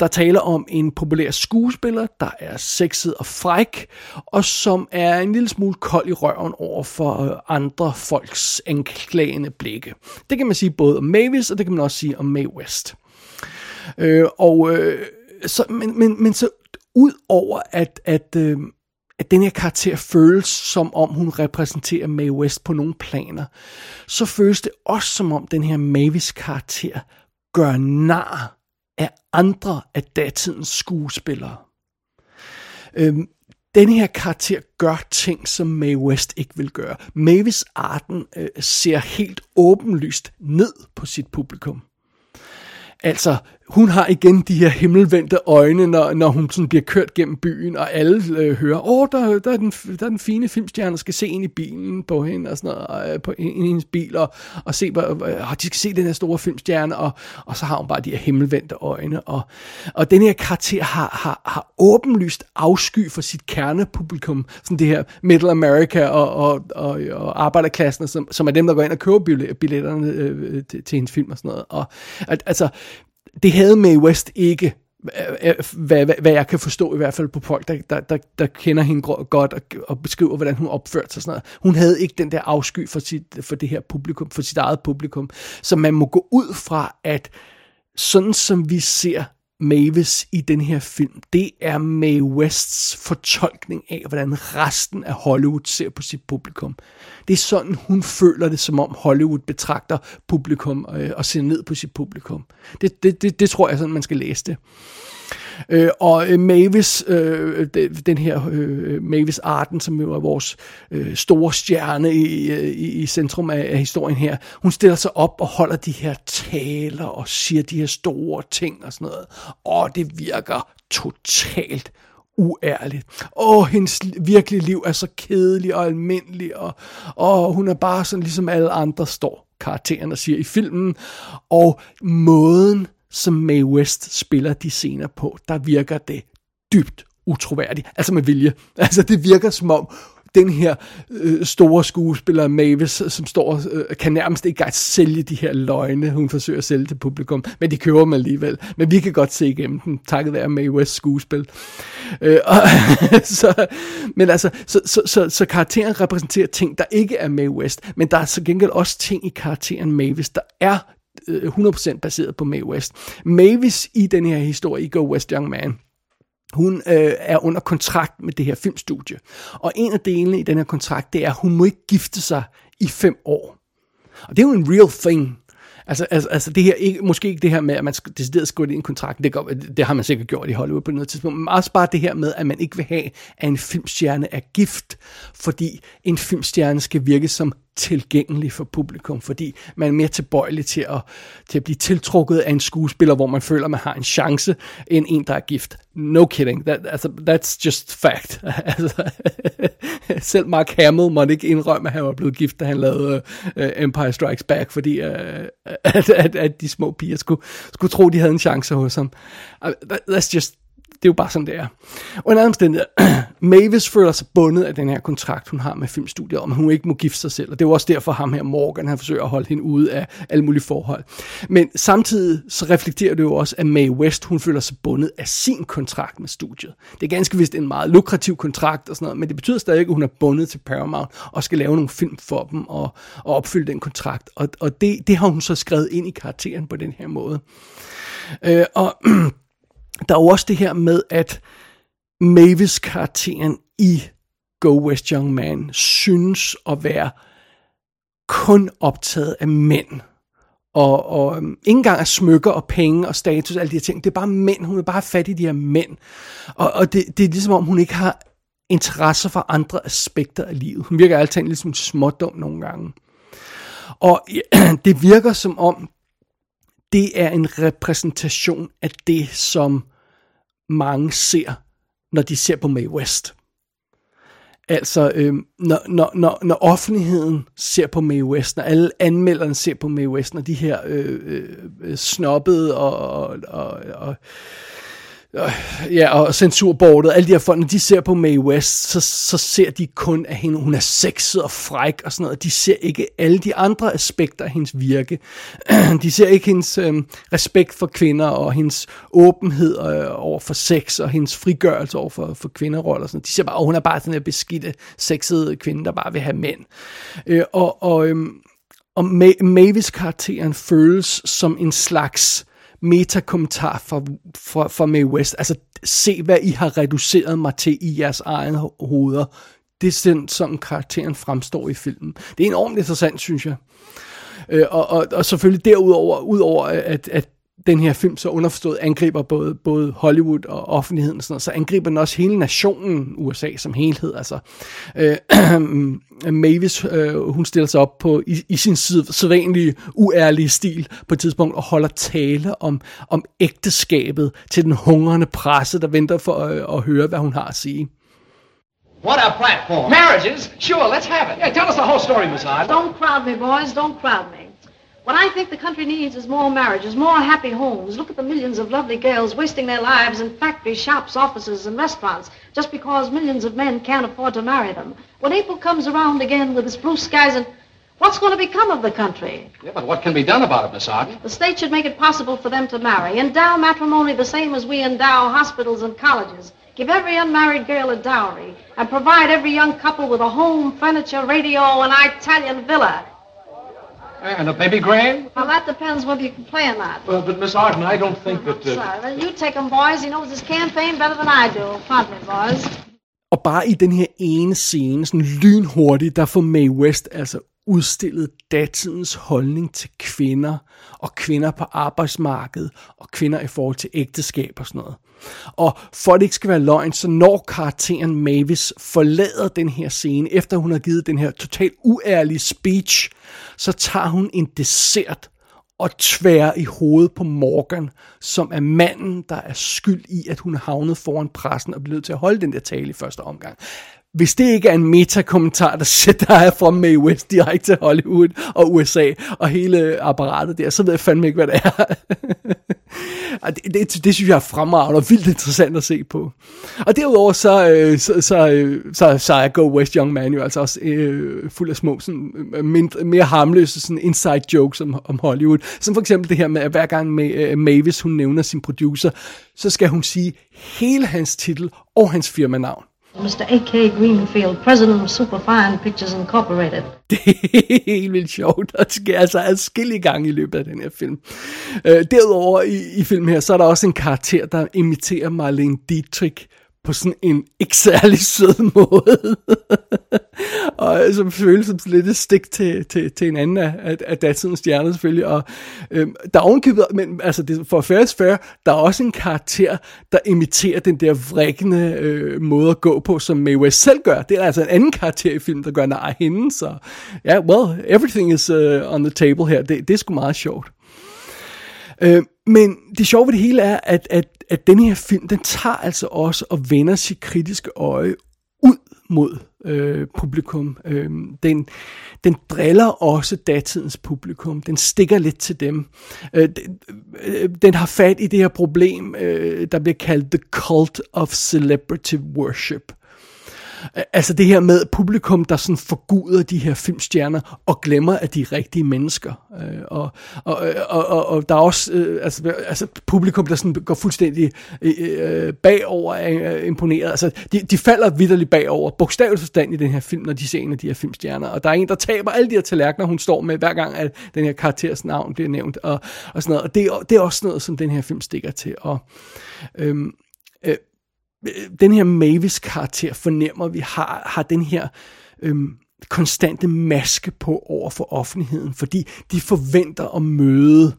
Der taler om en populær skuespiller, der er sexet og fræk, og som er en lille smule kold i røven over for øh, andre folks anklagende blikke. Det kan man sige både om Mavis, og det kan man også sige om Mae West. Øh, og øh, så, men, men, men så ud over at, at øh, at den her karakter føles som om hun repræsenterer Mae West på nogle planer, så føles det også som om den her Mavis karakter gør nar af andre af datidens skuespillere. Øhm, den her karakter gør ting, som Mae West ikke vil gøre. Mavis Arden øh, ser helt åbenlyst ned på sit publikum. Altså, hun har igen de her himmelvendte øjne, når, når hun sådan bliver kørt gennem byen, og alle øh, hører, åh, der, der, er den, der er den fine filmstjerne, der skal se ind i bilen på hende, og sådan noget, og, øh, på, ind hendes bil, og, og se, øh, de skal se den her store filmstjerne, og, og så har hun bare de her himmelvendte øjne, og, og den her karakter har, har, har åbenlyst afsky for sit kernepublikum, sådan det her Middle America og, og, og, og arbejderklassen, som, som er dem, der går ind og køber billetterne øh, til, til hendes film og sådan noget, og altså, det havde Mae West ikke, øh, øh, hvad, hvad, hvad jeg kan forstå i hvert fald på folk, der, der, der, der kender hende godt og, og beskriver, hvordan hun opførte sig. Sådan noget. Hun havde ikke den der afsky for, sit, for det her publikum, for sit eget publikum. Så man må gå ud fra, at sådan som vi ser Mavis i den her film, det er Mae Wests fortolkning af, hvordan resten af Hollywood ser på sit publikum. Det er sådan, hun føler det, som om Hollywood betragter publikum øh, og ser ned på sit publikum. Det, det, det, det tror jeg sådan, man skal læse det. Øh, og øh, Mavis, øh, den her øh, Mavis Arden, som jo er vores øh, store stjerne i, i, i centrum af, af historien her, hun stiller sig op og holder de her taler og siger de her store ting og sådan noget. Og det virker totalt uærligt. Åh, hendes virkelige liv er så kedelig og almindelig, og, og hun er bare sådan ligesom alle andre står karakteren og siger i filmen, og måden, som Mae West spiller de scener på, der virker det dybt utroværdigt. Altså med vilje. Altså det virker som om, den her øh, store skuespiller Mavis, øh, som står øh, kan nærmest ikke engang sælge de her løgne, hun forsøger at sælge til publikum, men de køber dem alligevel. Men vi kan godt se igennem den, takket være Mae West skuespil. Øh, og, så, men altså, så, så, så, så karakteren repræsenterer ting, der ikke er Mae West, men der er så gengæld også ting i karakteren Mavis, der er Øh, 100% baseret på Mae West. Mavis i den her historie i Go West Young Man, hun øh, er under kontrakt med det her filmstudie. Og en af delene i den her kontrakt, det er, at hun må ikke gifte sig i fem år. Og det er jo en real thing. Altså, altså, altså det her, ikke, måske ikke det her med, at man decideret skrive det i en kontrakt, det, går, det har man sikkert gjort i Hollywood på noget tidspunkt, men også bare det her med, at man ikke vil have, at en filmstjerne er gift, fordi en filmstjerne skal virke som tilgængelig for publikum, fordi man er mere tilbøjelig til at, til at blive tiltrukket af en skuespiller, hvor man føler, man har en chance, end en, der er gift. No kidding. That, altså, that's just fact. altså, selv Mark Hamill måtte ikke indrømme, at han var blevet gift, da han lavede uh, Empire Strikes Back, fordi uh, at, at, at de små piger skulle, skulle tro, de havde en chance hos ham. Uh, that's just det er jo bare sådan, det er. Og en anden omstændighed, Mavis føler sig bundet af den her kontrakt, hun har med filmstudiet, om hun ikke må gifte sig selv. Og det er jo også derfor ham her, Morgan, han forsøger at holde hende ude af alle mulige forhold. Men samtidig så reflekterer det jo også, at Mae West, hun føler sig bundet af sin kontrakt med studiet. Det er ganske vist en meget lukrativ kontrakt og sådan noget, men det betyder stadig, at hun er bundet til Paramount og skal lave nogle film for dem og, og opfylde den kontrakt. Og, og det, det har hun så skrevet ind i karakteren på den her måde. Øh, og der er jo også det her med, at Mavis-karakteren i Go West Young Man synes at være kun optaget af mænd. Og, og um, ikke engang af smykker og penge og status, alle de her ting. Det er bare mænd. Hun er bare fat i de her mænd. Og, og det, det er ligesom om, hun ikke har interesse for andre aspekter af livet. Hun virker altid lidt som smådum nogle gange. Og ja, det virker som om, det er en repræsentation af det, som mange ser, når de ser på Mae West. Altså, øh, når, når, når, når offentligheden ser på Mae West, når alle anmelderne ser på Mae West, når de her øh, øh, øh snobbede og, og, og, og Øh, ja, og censurbordet, alle de her folk, når de ser på Mae West, så, så ser de kun, at hende, hun er sexet og fræk og sådan noget. De ser ikke alle de andre aspekter af hendes virke. De ser ikke hendes øh, respekt for kvinder og hendes åbenhed øh, over for sex og hendes frigørelse over for, for kvinderoller. Sådan. De ser bare, at hun er bare sådan en beskidte, sexede kvinde, der bare vil have mænd. Øh, og og, øh, og Mavis-karakteren føles som en slags metakommentar fra, fra, fra Mae West. Altså, se hvad I har reduceret mig til i jeres egne hoveder. Det er sådan, som karakteren fremstår i filmen. Det er enormt interessant, synes jeg. Øh, og, og, og selvfølgelig derudover, udover at, at den her film så underforstået angriber både, både Hollywood og offentligheden, og sådan noget, så angriber den også hele nationen USA som helhed. Altså, øh, Mavis, øh, hun stiller sig op på i, i sin sædvanlige uærlige stil på et tidspunkt og holder tale om, om ægteskabet til den hungrende presse, der venter for øh, at høre, hvad hun har at sige. What a platform. Marriages? Sure, let's have it. Yeah, tell us the whole story, Miss Odd. Don't crowd me, boys. Don't crowd me. What I think the country needs is more marriages, more happy homes. Look at the millions of lovely girls wasting their lives in factories, shops, offices, and restaurants just because millions of men can't afford to marry them. When April comes around again with its blue skies and what's going to become of the country? Yeah, but what can be done about it, Miss Arden? The state should make it possible for them to marry. Endow matrimony the same as we endow hospitals and colleges. Give every unmarried girl a dowry and provide every young couple with a home, furniture, radio, and Italian villa. And a baby grand? Well, that depends whether you can play or not. Well, but Miss Arden, I don't think that... Uh... Sorry, well, you take him, boys. He knows his campaign better than I do. Pardon me, boys. Og bare i den her ene scene, sådan lynhurtigt, der får Mae West altså udstillet datidens holdning til kvinder, og kvinder på arbejdsmarkedet, og kvinder i forhold til ægteskab og sådan noget. Og for at det ikke skal være løgn, så når karakteren Mavis forlader den her scene, efter hun har givet den her totalt uærlige speech, så tager hun en dessert og tværer i hovedet på Morgan, som er manden, der er skyld i, at hun er havnet foran pressen og blev nødt til at holde den der tale i første omgang hvis det ikke er en metakommentar, der sætter dig fra Mae West direkte til Hollywood og USA og hele apparatet der, så ved jeg fandme ikke, hvad det er. det, det, det synes jeg er fremragende og vildt interessant at se på. Og derudover så, øh, så, så, øh, så, så er Go West Young Man jo altså også øh, fuld af små, sådan, øh, mindre, mere harmløse sådan inside jokes om, om Hollywood. Som for eksempel det her med, at hver gang med, uh, øh, Mavis hun nævner sin producer, så skal hun sige hele hans titel og hans firmanavn. Mr. A.K. Greenfield, president of Superfine Pictures Incorporated. Det er helt vildt sjovt, og det sker altså adskillige gange i løbet af den her film. Øh, derudover i, i filmen her, så er der også en karakter, der imiterer Marlene Dietrich på sådan en ikke særlig sød måde og som føles som lidt et stik til, til, til en anden af, af, af datidens stjerner selvfølgelig, og øhm, der er ovenkøbet, men altså det, for fair fair, der er også en karakter, der imiterer den der vrikkende øh, måde at gå på, som Mae West selv gør. Det er altså en anden karakter i filmen, der gør nej af hende, så ja, yeah, well, everything is uh, on the table her. Det, det er sgu meget sjovt. Øh, men det sjove ved det hele er, at, at, at den her film, den tager altså også og vender sit kritiske øje mod øh, publikum. Øh, den, den driller også datidens publikum. Den stikker lidt til dem. Øh, den, øh, den har fat i det her problem, øh, der bliver kaldt The Cult of Celebrity Worship. Altså det her med publikum, der sådan forguder de her filmstjerner og glemmer, at de er rigtige mennesker. Øh, og, og, og, og, og der er også øh, altså, altså publikum, der sådan går fuldstændig øh, øh bagover øh, imponeret. Altså de, de falder vidderligt bagover, bogstaveligt forstand i den her film, når de ser en af de her filmstjerner. Og der er en, der taber alle de her tallerkener, hun står med, hver gang at den her karakters navn bliver nævnt. Og, og sådan noget. Og det, det er også noget, som den her film stikker til. Og, øhm, Øh, den her Mavis karakter fornemmer vi har, har den her øhm, konstante maske på over for offentligheden, fordi de forventer at møde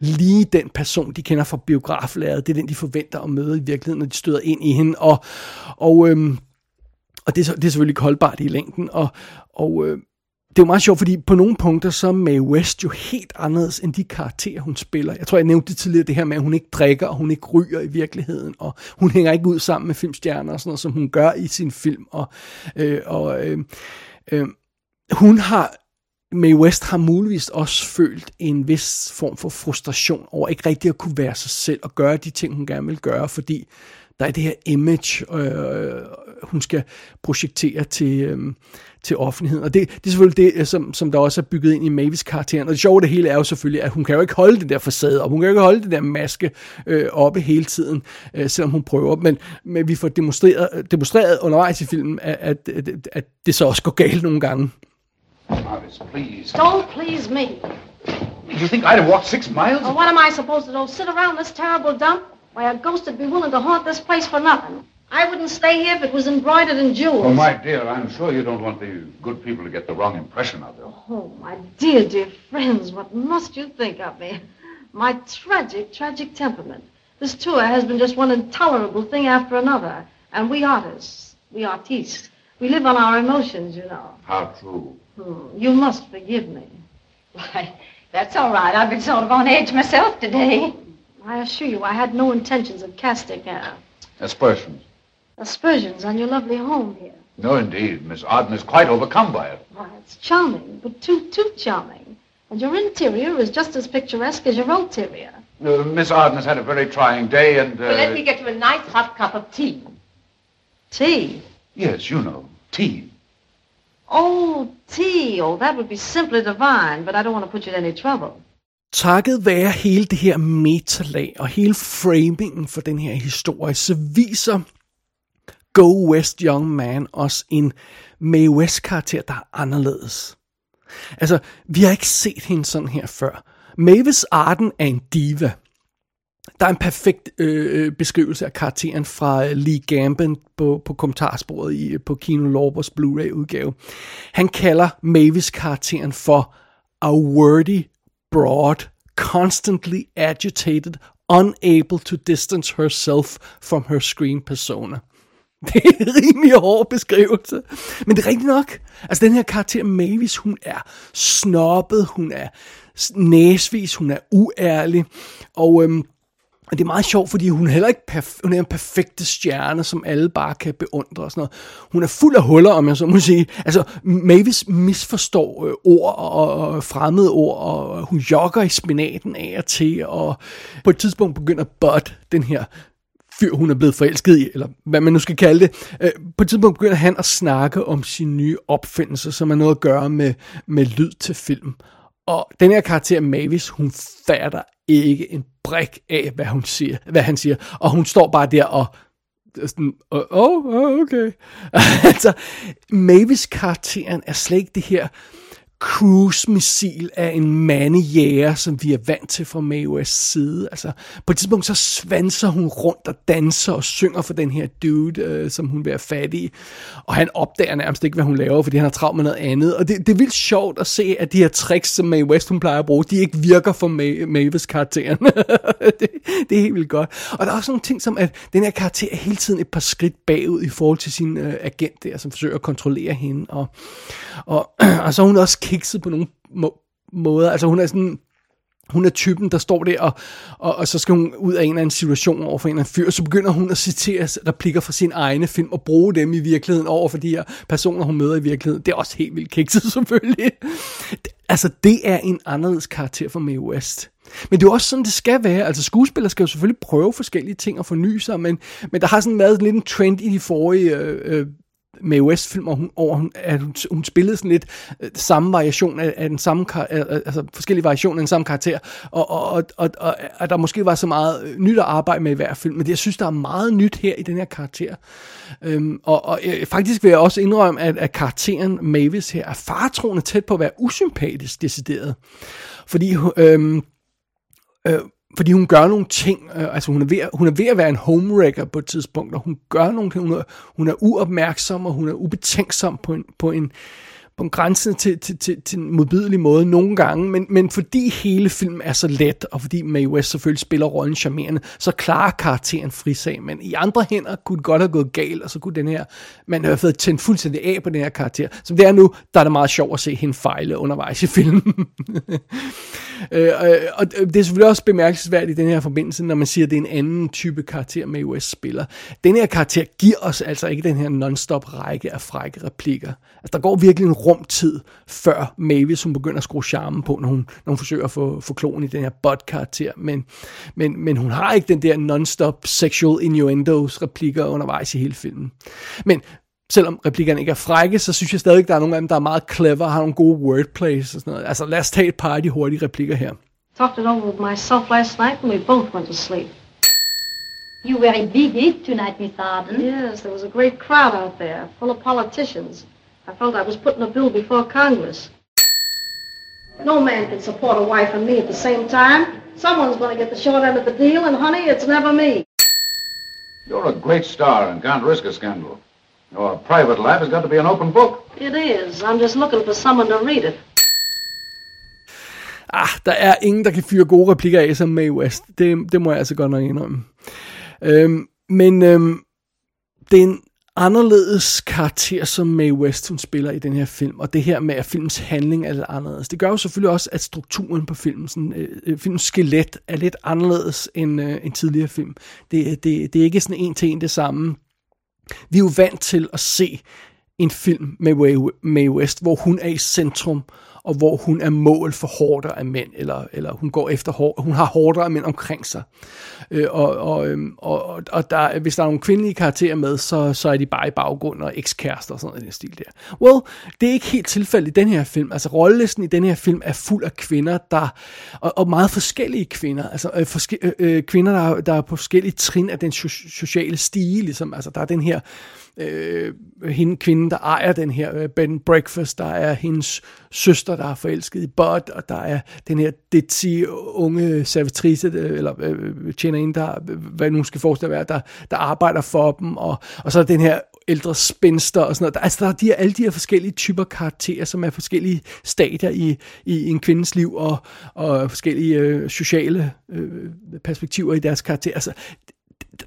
lige den person, de kender fra biograflæret. Det er den, de forventer at møde i virkeligheden, når de støder ind i hende. Og, og, øhm, og det, er, det er selvfølgelig ikke holdbart i længden. Og, og øh, det er jo meget sjovt, fordi på nogle punkter, så er Mae West jo helt anderledes end de karakterer, hun spiller. Jeg tror, jeg nævnte det tidligere, det her med, at hun ikke drikker, og hun ikke ryger i virkeligheden, og hun hænger ikke ud sammen med filmstjerner og sådan noget, som hun gør i sin film. Og, øh, og øh, øh, hun har, Mae West har muligvis også følt en vis form for frustration over ikke rigtig at kunne være sig selv og gøre de ting, hun gerne vil gøre, fordi der er det her image, øh, hun skal projektere til, øh, til offentligheden. Og det, det er selvfølgelig det, øh, som, som der også er bygget ind i Mavis karakteren. Og det sjove det hele er jo selvfølgelig, at hun kan jo ikke holde den der facade, og hun kan jo ikke holde den der maske øh, oppe hele tiden, øh, selvom hun prøver. Men, men vi får demonstreret, demonstreret undervejs i filmen, at, at, at, at det så også går galt nogle gange. Marvis, please. Don't please me. You think I'd have walked six miles? Well, what am I supposed to do? Sit around this terrible dump? Why, a ghost would be willing to haunt this place for nothing. I wouldn't stay here if it was embroidered in jewels. Oh, my dear, I'm sure you don't want the good people to get the wrong impression of you. Oh, my dear, dear friends, what must you think of me? My tragic, tragic temperament. This tour has been just one intolerable thing after another. And we artists, we artistes, we live on our emotions, you know. How true. Hmm, you must forgive me. Why, that's all right. I've been sort of on edge myself today. I assure you I had no intentions of casting uh, Aspersions. aspersions on your lovely home here. No, indeed. Miss Arden is quite overcome by it. Why, it's charming, but too, too charming. And your interior is just as picturesque as your ulterior. Uh, Miss Arden has had a very trying day and... Uh, Well, let me get you a nice hot cup of tea. Tea. Yes, you know. Tea. Oh, tea. Oh, that would be simply divine, but I don't want to put you to any trouble. Takket være hele det her metalag og hele framingen for den her historie, så viser Go West Young Man os en Mae West karakter, der er anderledes. Altså, vi har ikke set hende sådan her før. Mavis Arden er en diva. Der er en perfekt øh, beskrivelse af karakteren fra øh, Lee Gambin på, på kommentarsporet i, øh, på Kino Lorbers Blu-ray udgave. Han kalder Mavis karakteren for a wordy broad, constantly agitated, unable to distance herself from her screen persona. Det er en rimelig hård beskrivelse. Men det er rigtigt nok. Altså den her karakter Mavis, hun er snobbet, hun er næsvis, hun er uærlig. Og øhm, og det er meget sjovt, fordi hun er heller ikke perf- hun er en perfekte stjerne, som alle bare kan beundre og sådan noget. Hun er fuld af huller, om jeg så må sige. Altså, Mavis misforstår øh, ord og, og fremmede ord, og hun jogger i spinaten af og til, og på et tidspunkt begynder Bud, den her fyr, hun er blevet forelsket i, eller hvad man nu skal kalde det. Øh, på et tidspunkt begynder han at snakke om sin nye opfindelse, som har noget at gøre med, med lyd til film. Og den her karakter Mavis, hun fatter ikke en brik af, hvad hun siger, hvad han siger. Og hun står bare der og sådan, åh, oh, okay. altså, Mavis karakteren er slet ikke det her cruise-missil af en mandejæger, som vi er vant til fra Mae side. Altså, på et tidspunkt så svanser hun rundt og danser og synger for den her dude, øh, som hun vil have fat i. Og han opdager nærmest ikke, hvad hun laver, fordi han har travlt med noget andet. Og det, det er vildt sjovt at se, at de her tricks, som Mae West hun plejer at bruge, de ikke virker for Mae, Mavis karakteren. det, det er helt vildt godt. Og der er også nogle ting som, at den her karakter er hele tiden et par skridt bagud i forhold til sin øh, agent der, som forsøger at kontrollere hende. Og, og, og så er hun også kikset på nogen må- måder. Altså hun er sådan hun er typen, der står der, og, og, og så skal hun ud af en eller anden situation over for en eller anden fyr, og så begynder hun at citere replikker fra sin egne film, og bruge dem i virkeligheden over for de her personer, hun møder i virkeligheden. Det er også helt vildt kikset, selvfølgelig. Altså, det er en anderledes karakter for Mae West. Men det er jo også sådan, det skal være. Altså, skuespillere skal jo selvfølgelig prøve forskellige ting og forny sig, men, men der har sådan været lidt en trend i de forrige øh, øh Mae West-film, og hun, over, at hun, hun spillede sådan lidt øh, samme variation af, af den samme, øh, øh, altså forskellige variationer af den samme karakter, og, og, og, og, og at der måske var så meget øh, nyt at arbejde med i hver film, men jeg synes, der er meget nyt her i den her karakter. Øhm, og, og øh, faktisk vil jeg også indrømme, at, at karakteren Mavis her er fartroende tæt på at være usympatisk decideret. Fordi øhm, øh, fordi hun gør nogle ting, øh, altså hun er, ved, hun er ved at være en homewrecker på et tidspunkt, og hun gør nogle ting, hun er, hun er uopmærksom, og hun er ubetænksom på en, på en, på en grænse til, til, til, til en modbydelig måde nogle gange, men, men fordi hele filmen er så let, og fordi Mae West selvfølgelig spiller rollen charmerende, så klarer karakteren frisag, men i andre hænder kunne det godt have gået galt, og så kunne den her, man have fået tændt fuldstændig af på den her karakter. Som det er nu, der er det meget sjovt at se hende fejle undervejs i filmen. Øh, øh, og øh, det er selvfølgelig også bemærkelsesværdigt i den her forbindelse, når man siger, at det er en anden type karakter, med US spiller. Den her karakter giver os altså ikke den her non-stop række af frække replikker. Altså, der går virkelig en rumtid, før Mavis hun begynder at skrue charmen på, når hun, når hun forsøger at få, få klonen i den her bot-karakter. Men, men, men hun har ikke den der non-stop sexual innuendos replikker undervejs i hele filmen. Men selvom replikkerne ikke er frække, så synes jeg stadig, der er nogle af dem, der er meget clever, har nogle gode wordplays og sådan noget. Altså lad os tage et par af de hurtige replikker her. Talked it over with myself last night and we both went to sleep. You very big hit tonight, Miss Arden. Yes, there was a great crowd out there, full of politicians. I felt I was putting a bill before Congress. No man can support a wife and me at the same time. Someone's going to get the short end of the deal, and honey, it's never me. You're a great star and can't risk a scandal. Your private life has got to be an open book. It is. I'm just looking for someone to read it. Ah, der er ingen, der kan fyre gode replikker af som Mae West. Det, det må jeg altså godt nok indrømme. Øhm, men øhm, det er en anderledes karakter, som Mae West hun spiller i den her film, og det her med, at filmens handling er lidt anderledes. Det gør jo selvfølgelig også, at strukturen på filmen, sådan, øh, øh filmens skelet, er lidt anderledes end øh, en tidligere film. Det, det, det er ikke sådan en til en det samme vi er jo vant til at se en film med Mae West, hvor hun er i centrum, og hvor hun er mål for hårder af mænd, eller, eller hun går efter hår, hun har hårder af mænd omkring sig. Øh, og, og, øhm, og, og der, hvis der er nogle kvindelige karakterer med, så, så er de bare i baggrund og ekskærester og sådan noget i den stil der. Well, det er ikke helt tilfældet i den her film. Altså rollelisten i den her film er fuld af kvinder, der, og, og meget forskellige kvinder. Altså øh, forske, øh, øh kvinder, der, der er på forskellige trin af den sociale stige, ligesom. Altså der er den her øh, Øh, hende kvinde, der ejer den her øh, Ben breakfast, der er hendes søster, der er forelsket i Bud, og der er den her ditzy unge servitrice, øh, eller øh, øh tjener ind, der, hvad nu skal forestille at være, der, der arbejder for dem, og, og så er den her ældre spinster og sådan noget. Der, altså, der er de her, alle de her forskellige typer karakterer, som er forskellige stadier i, i en kvindes liv, og, og forskellige øh, sociale øh, perspektiver i deres karakter. Altså,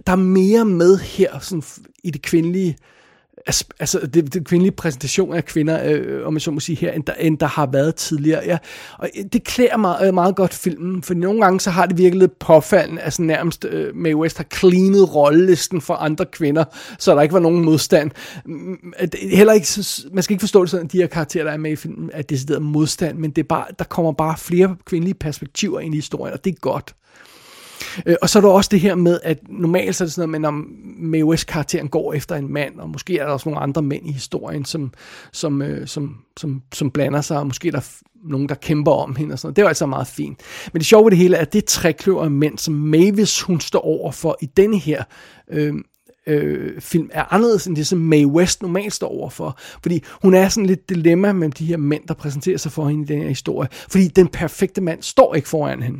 der er mere med her sådan, i det kvindelige altså det, det kvindelige præsentation af kvinder, øh, om man så må sige her, end der, end der har været tidligere. Ja. Og øh, det klæder meget, øh, meget godt filmen, for nogle gange så har det virkelig lidt påfaldende, altså nærmest øh, Mae West har cleanet rollelisten for andre kvinder, så der ikke var nogen modstand. Mm, øh, heller ikke, man skal ikke forstå det sådan, at de her karakterer, der er med i filmen, er decideret modstand, men det er bare, der kommer bare flere kvindelige perspektiver ind i historien, og det er godt. Øh, og så er der også det her med, at normalt så er det sådan noget, med, om karakteren går efter en mand, og måske er der også nogle andre mænd i historien, som, som, øh, som, som, som blander sig, og måske er der nogen, der kæmper om hende og sådan noget. Det er altså meget fint. Men det sjove ved det hele er, at det trækløver af mænd, som Mavis hun står over for i denne her øh, øh, film er anderledes end det, som Mae West normalt står overfor. Fordi hun er sådan lidt dilemma mellem de her mænd, der præsenterer sig for hende i den her historie. Fordi den perfekte mand står ikke foran hende.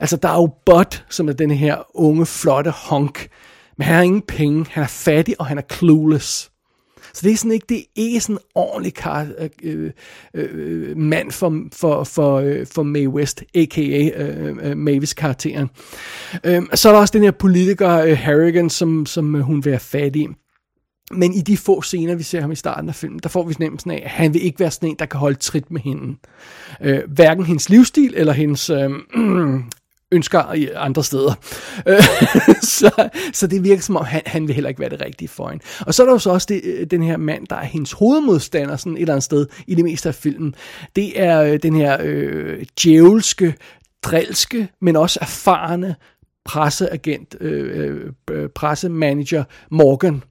Altså, der er jo Bud, som er den her unge, flotte honk, men han har ingen penge, han er fattig, og han er clueless. Så det er sådan ikke, det er ikke sådan en ordentlig kar, øh, øh, øh, mand for, for, for, øh, for Mae West, a.k.a. Øh, øh, Mavis karakteren. Øh, så er der også den her politiker, øh, Harrigan, som, som øh, hun vil have fat i. Men i de få scener, vi ser ham i starten af filmen, der får vi fornemmelsen af, at han vil ikke være sådan en, der kan holde trit med hende. Øh, hverken hendes livsstil eller hendes øh, ønsker i andre steder. Øh, så, så det virker som om, han, han vil heller ikke være det rigtige for hende. Og så er der jo så også det, øh, den her mand, der er hendes hovedmodstander sådan et eller andet sted i det meste af filmen. Det er øh, den her øh, djævelske, drilske, men også erfarne presseagent, øh, øh, pressemanager Morgan,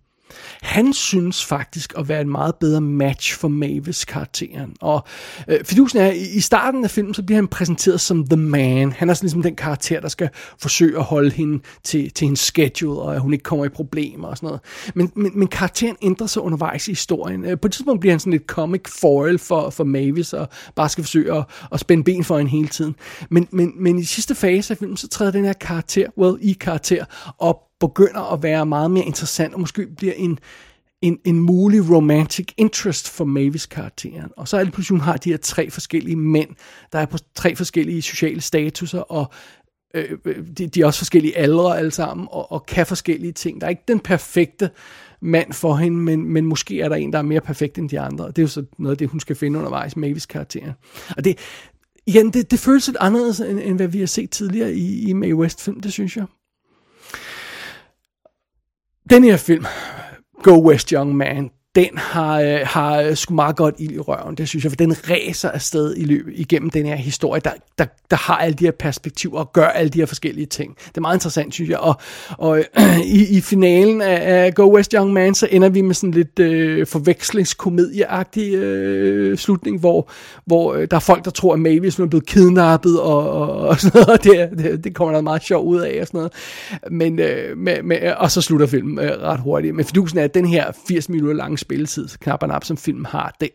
han synes faktisk at være en meget bedre match for Mavis karakteren. Og øh, fidusen er, i starten af filmen, så bliver han præsenteret som The Man. Han er sådan ligesom den karakter, der skal forsøge at holde hende til, til hendes schedule, og at hun ikke kommer i problemer og sådan noget. Men, men, men karakteren ændrer sig undervejs i historien. Øh, på et tidspunkt bliver han sådan lidt comic foil for, for Mavis, og bare skal forsøge at, at spænde ben for hende hele tiden. Men, men, men i sidste fase af filmen, så træder den her karakter, well, i karakter, op begynder at være meget mere interessant, og måske bliver en, en, en mulig romantic interest for Mavis karakteren. Og så er det pludselig, hun har de her tre forskellige mænd, der er på tre forskellige sociale statuser, og øh, øh, de, de er også forskellige aldre alle sammen, og, og kan forskellige ting. Der er ikke den perfekte mand for hende, men, men måske er der en, der er mere perfekt end de andre. Det er jo så noget af det, hun skal finde undervejs, Mavis karakteren. Og det, igen, det, det føles lidt anderledes, end, end hvad vi har set tidligere i, i Mae West film, det synes jeg. Den her film, Go West Young Man, den har, øh, har sgu meget godt ild i røven, det synes jeg, for den ræser afsted i løbet igennem den her historie, der, der, der har alle de her perspektiver og gør alle de her forskellige ting. Det er meget interessant, synes jeg, og, og øh, i, i finalen af, af Go West Young Man, så ender vi med sådan lidt øh, forvekslingskomedieagtig øh, slutning, hvor, hvor øh, der er folk, der tror, at Mavis er blevet kidnappet, og, og, og sådan noget, og det, det, det kommer der meget sjov ud af, og sådan noget. Men, øh, med, med, og så slutter filmen øh, ret hurtigt. Men fidusen er, at den her 80 minutter lange spilletid, knap og nap, som filmen har, det,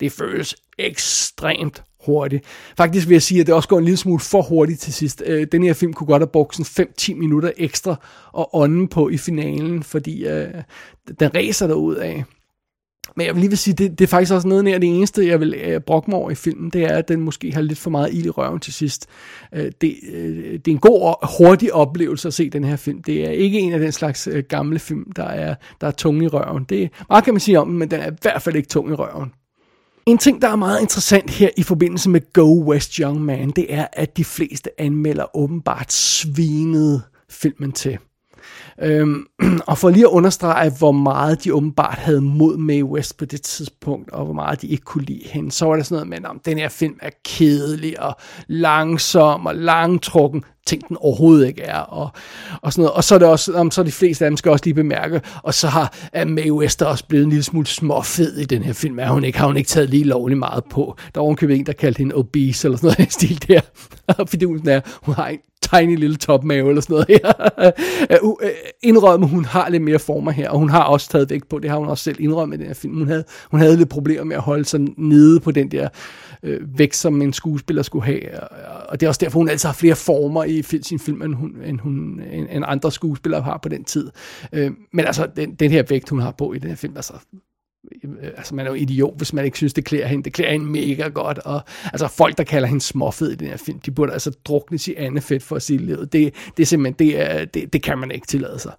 det føles ekstremt hurtigt. Faktisk vil jeg sige, at det også går en lille smule for hurtigt til sidst. Øh, den her film kunne godt have brugt sådan 5-10 minutter ekstra og ånden på i finalen, fordi øh, den ræser derud af. Men jeg vil lige vil sige, det, det er faktisk også noget af det eneste, jeg vil øh, brokke mig over i filmen, det er, at den måske har lidt for meget ild i røven til sidst. Øh, det, øh, det er en god og hurtig oplevelse at se den her film. Det er ikke en af den slags øh, gamle film, der er, der er tung i røven. Det meget kan man sige om men den er i hvert fald ikke tung i røven. En ting, der er meget interessant her i forbindelse med Go West Young Man, det er, at de fleste anmelder åbenbart svinede filmen til. Øhm, og for lige at understrege, hvor meget de åbenbart havde mod Mae West på det tidspunkt, og hvor meget de ikke kunne lide hende, så var der sådan noget med, at den her film er kedelig og langsom og langtrukken ting, den overhovedet ikke er, og, og sådan noget. Og så er det også, om, så er de fleste af dem skal også lige bemærke, og så har uh, Mae West også blevet en lille smule småfed i den her film, er hun ikke, har hun ikke taget lige lovligt meget på. Der var en en, der kaldte hende obese, eller sådan noget i stil der. Fordi hun er, hun har en tiny lille topmave, eller sådan noget her. Øh, uh, øh, indrømme, hun har lidt mere former her, og hun har også taget vægt på, det har hun også selv indrømmet i den her film. Hun havde, hun havde lidt problemer med at holde sig nede på den der øh, vægt, som en skuespiller skulle have. Og det er også derfor, hun altid har flere former i sin film, end, hun, end, hun, end, end andre skuespillere har på den tid. Øh, men altså, den, den her vægt, hun har på i den her film, altså Øh, altså man er jo idiot, hvis man ikke synes, det klæder hende. Det klæder hende mega godt, og altså folk, der kalder hende småfed i den her film, de burde altså druknes i andet fedt for at sige livet. Det, det er simpelthen, det, er, det, det kan man ikke tillade sig.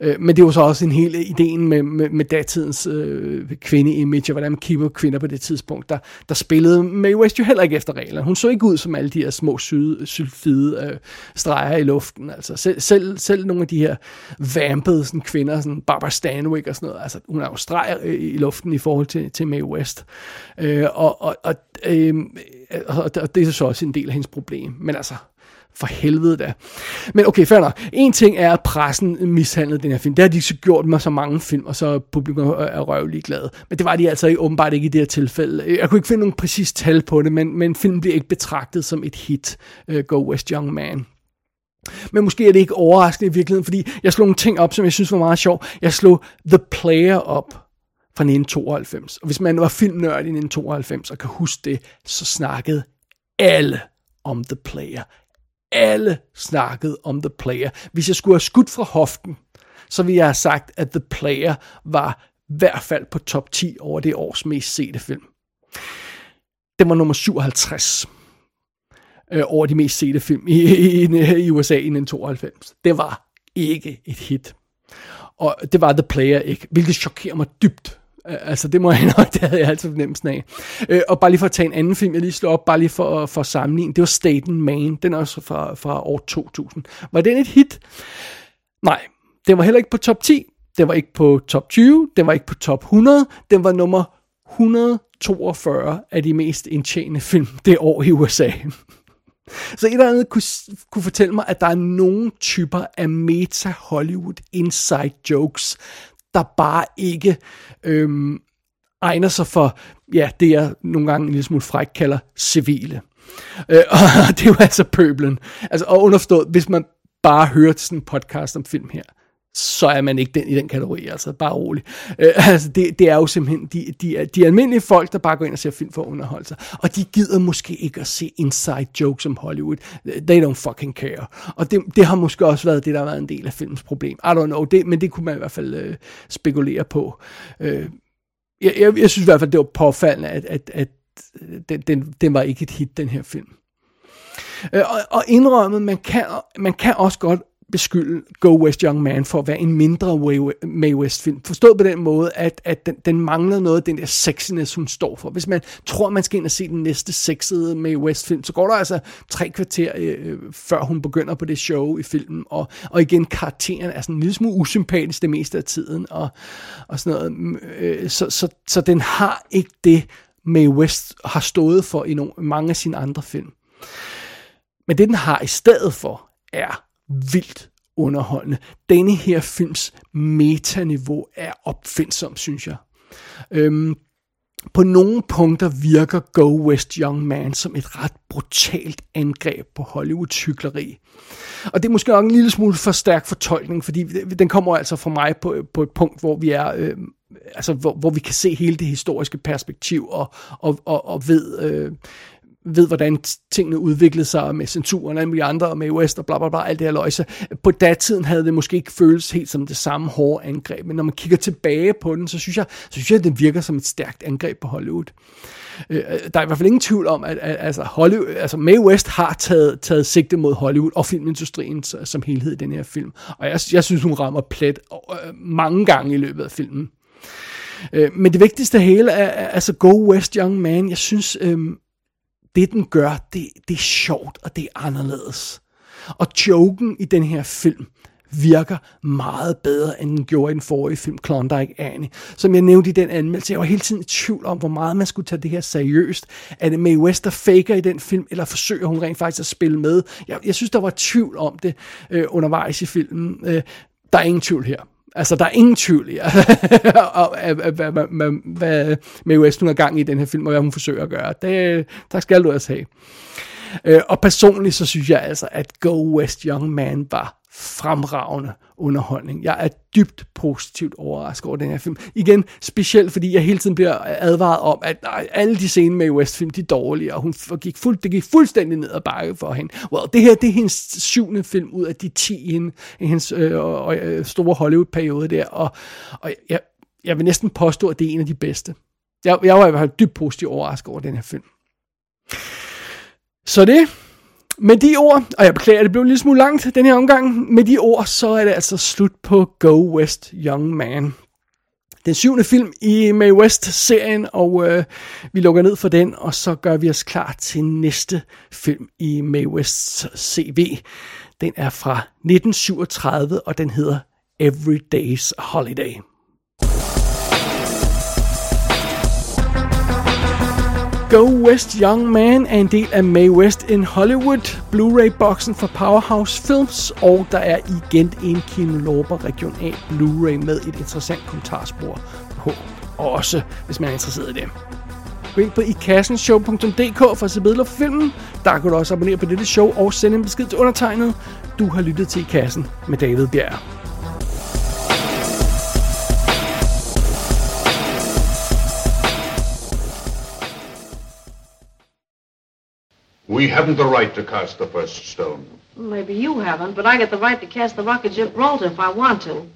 Øh, men det var så også en hel ideen med, med, med datidens øh, kvinde-image, og hvordan man kigger kvinder på det tidspunkt, der, der spillede Mae West jo heller ikke efter reglerne. Hun så ikke ud som alle de her små syde, sylfide øh, streger i luften. Altså selv, selv, selv nogle af de her vampede sådan, kvinder, sådan Barbara Stanwyck og sådan noget, altså hun er jo streger øh, i luften i forhold til, til Mae West. Øh, og, og, og, øh, og det er så også en del af hendes problem. Men altså, for helvede da. Men okay, fair nok. En ting er, at pressen mishandlede den her film. Det har de så gjort med så mange film, og så publikum er røvlig glade. Men det var de altså ikke, åbenbart ikke i det her tilfælde. Jeg kunne ikke finde nogen præcis tal på det, men, men filmen bliver ikke betragtet som et hit, uh, Go West Young Man. Men måske er det ikke overraskende i virkeligheden, fordi jeg slog nogle ting op, som jeg synes var meget sjov. Jeg slog The Player op fra 1992. Og hvis man var filmnørd i 1992 og kan huske det, så snakkede alle om The Player. Alle snakkede om The Player. Hvis jeg skulle have skudt fra hoften, så ville jeg have sagt, at The Player var i hvert fald på top 10 over det års mest sete film. Den var nummer 57 øh, over de mest sete film i, i, i USA i 1992. Det var ikke et hit. Og det var The Player ikke, hvilket chokerer mig dybt. Altså, det må jeg nok, det havde jeg altid fornemmelsen af. Øh, og bare lige for at tage en anden film, jeg lige slår op, bare lige for, for at sammenligne, det var Staten Man, den er også fra, fra år 2000. Var den et hit? Nej, den var heller ikke på top 10, den var ikke på top 20, den var ikke på top 100, den var nummer 142 af de mest indtjenende film det år i USA. Så et eller andet kunne, kunne fortælle mig, at der er nogle typer af meta-Hollywood inside jokes, der bare ikke øhm, egner sig for, ja, det jeg nogle gange en lille smule fræk kalder civile. Øh, og det er jo altså pøblen. Altså, og underforstået, hvis man bare hører sådan en podcast om film her, så er man ikke den i den kategori, altså bare rolig. Øh, altså det, det er jo simpelthen de, de, de almindelige folk, der bare går ind og ser film for at underholde sig, og de gider måske ikke at se inside jokes om Hollywood. They don't fucking care. Og det, det har måske også været det, der har været en del af filmens problem. I don't know, det, men det kunne man i hvert fald øh, spekulere på. Øh, jeg, jeg, jeg synes i hvert fald, det var påfaldende, at, at, at den, den, den var ikke et hit, den her film. Øh, og, og indrømmet, man kan, man kan også godt beskylde Go West Young Man for at være en mindre Mae West film. Forstået på den måde, at, at den, den mangler noget af den der sexiness, hun står for. Hvis man tror, man skal ind og se den næste sexede Mae West film, så går der altså tre kvarter, øh, øh før hun begynder på det show i filmen. Og, og igen, karakteren er sådan en lille smule usympatisk det meste af tiden. Og, og sådan noget. Øh, så, så, så den har ikke det, Mae West har stået for i nogle, mange af sine andre film. Men det, den har i stedet for, er vildt underholdende. Denne her films metaniveau er opfindsom, synes jeg. Øhm, på nogle punkter virker Go West Young Man som et ret brutalt angreb på Hollywoods hyggeleri. Og det er måske nok en lille smule for stærk fortolkning, fordi den kommer altså fra mig på, på et punkt, hvor vi er... Øh, altså hvor, hvor vi kan se hele det historiske perspektiv og, og, og, og ved, øh, ved, hvordan tingene udviklede sig med censuren og alle andre, og med West og bla bla bla, alt det her løjse. På datiden havde det måske ikke føles helt som det samme hårde angreb, men når man kigger tilbage på den, så synes jeg, så synes jeg at den virker som et stærkt angreb på Hollywood. Øh, øh der er i hvert fald ingen tvivl om, at, at altså, Hollywood, altså Mae West har taget, taget sigte mod Hollywood og filmindustrien som helhed i den her film. Og jeg, jeg synes, hun rammer plet øh, mange gange i løbet af filmen. Øh, men det vigtigste af hele er, altså Go West Young Man. Jeg synes, øhm, det den gør, det, det er sjovt, og det er anderledes. Og joken i den her film virker meget bedre, end den gjorde i den forrige film, Klondike Annie. Som jeg nævnte i den anmeldelse, jeg var hele tiden i tvivl om, hvor meget man skulle tage det her seriøst. Er det Mae West, der faker i den film, eller forsøger hun rent faktisk at spille med? Jeg, jeg synes, der var tvivl om det øh, undervejs i filmen. Øh, der er ingen tvivl her. Altså, der er ingen tvivl i, hvad Mae West hun er gang i den her film, og hvad hun forsøger at gøre. Det, tak skal du også have. Øh, og personligt så synes jeg altså, at Go West Young Man var fremragende underholdning. Jeg er dybt positivt overrasket over den her film. Igen, specielt fordi jeg hele tiden bliver advaret om, at alle de scener med West film, de er dårlige, og hun gik fuld, det gik fuldstændig ned ad bakke for hende. Well, det her, det er hendes syvende film ud af de ti i, i hendes øh, øh, store Hollywood-periode der, og, og jeg, jeg vil næsten påstå, at det er en af de bedste. Jeg, jeg var i hvert fald dybt positivt overrasket over den her film. Så det med de ord, og jeg beklager, det blev en lille smule langt den her omgang, med de ord, så er det altså slut på Go West Young Man. Den syvende film i May West-serien, og øh, vi lukker ned for den, og så gør vi os klar til næste film i May Wests CV. Den er fra 1937, og den hedder Every Day's Holiday. Go West Young Man er en del af May West in Hollywood, Blu-ray-boksen fra Powerhouse Films, og der er igen en Kino Lorber Region A Blu-ray med et interessant kommentarspor på, også hvis man er interesseret i det. Gå ind på ikassenshow.dk for at se billeder for filmen. Der kan du også abonnere på dette show og sende en besked til undertegnet. Du har lyttet til I Kassen med David Bjerg. We haven't the right to cast the first stone. Maybe you haven't, but I get the right to cast the rock at Gibraltar if I want to.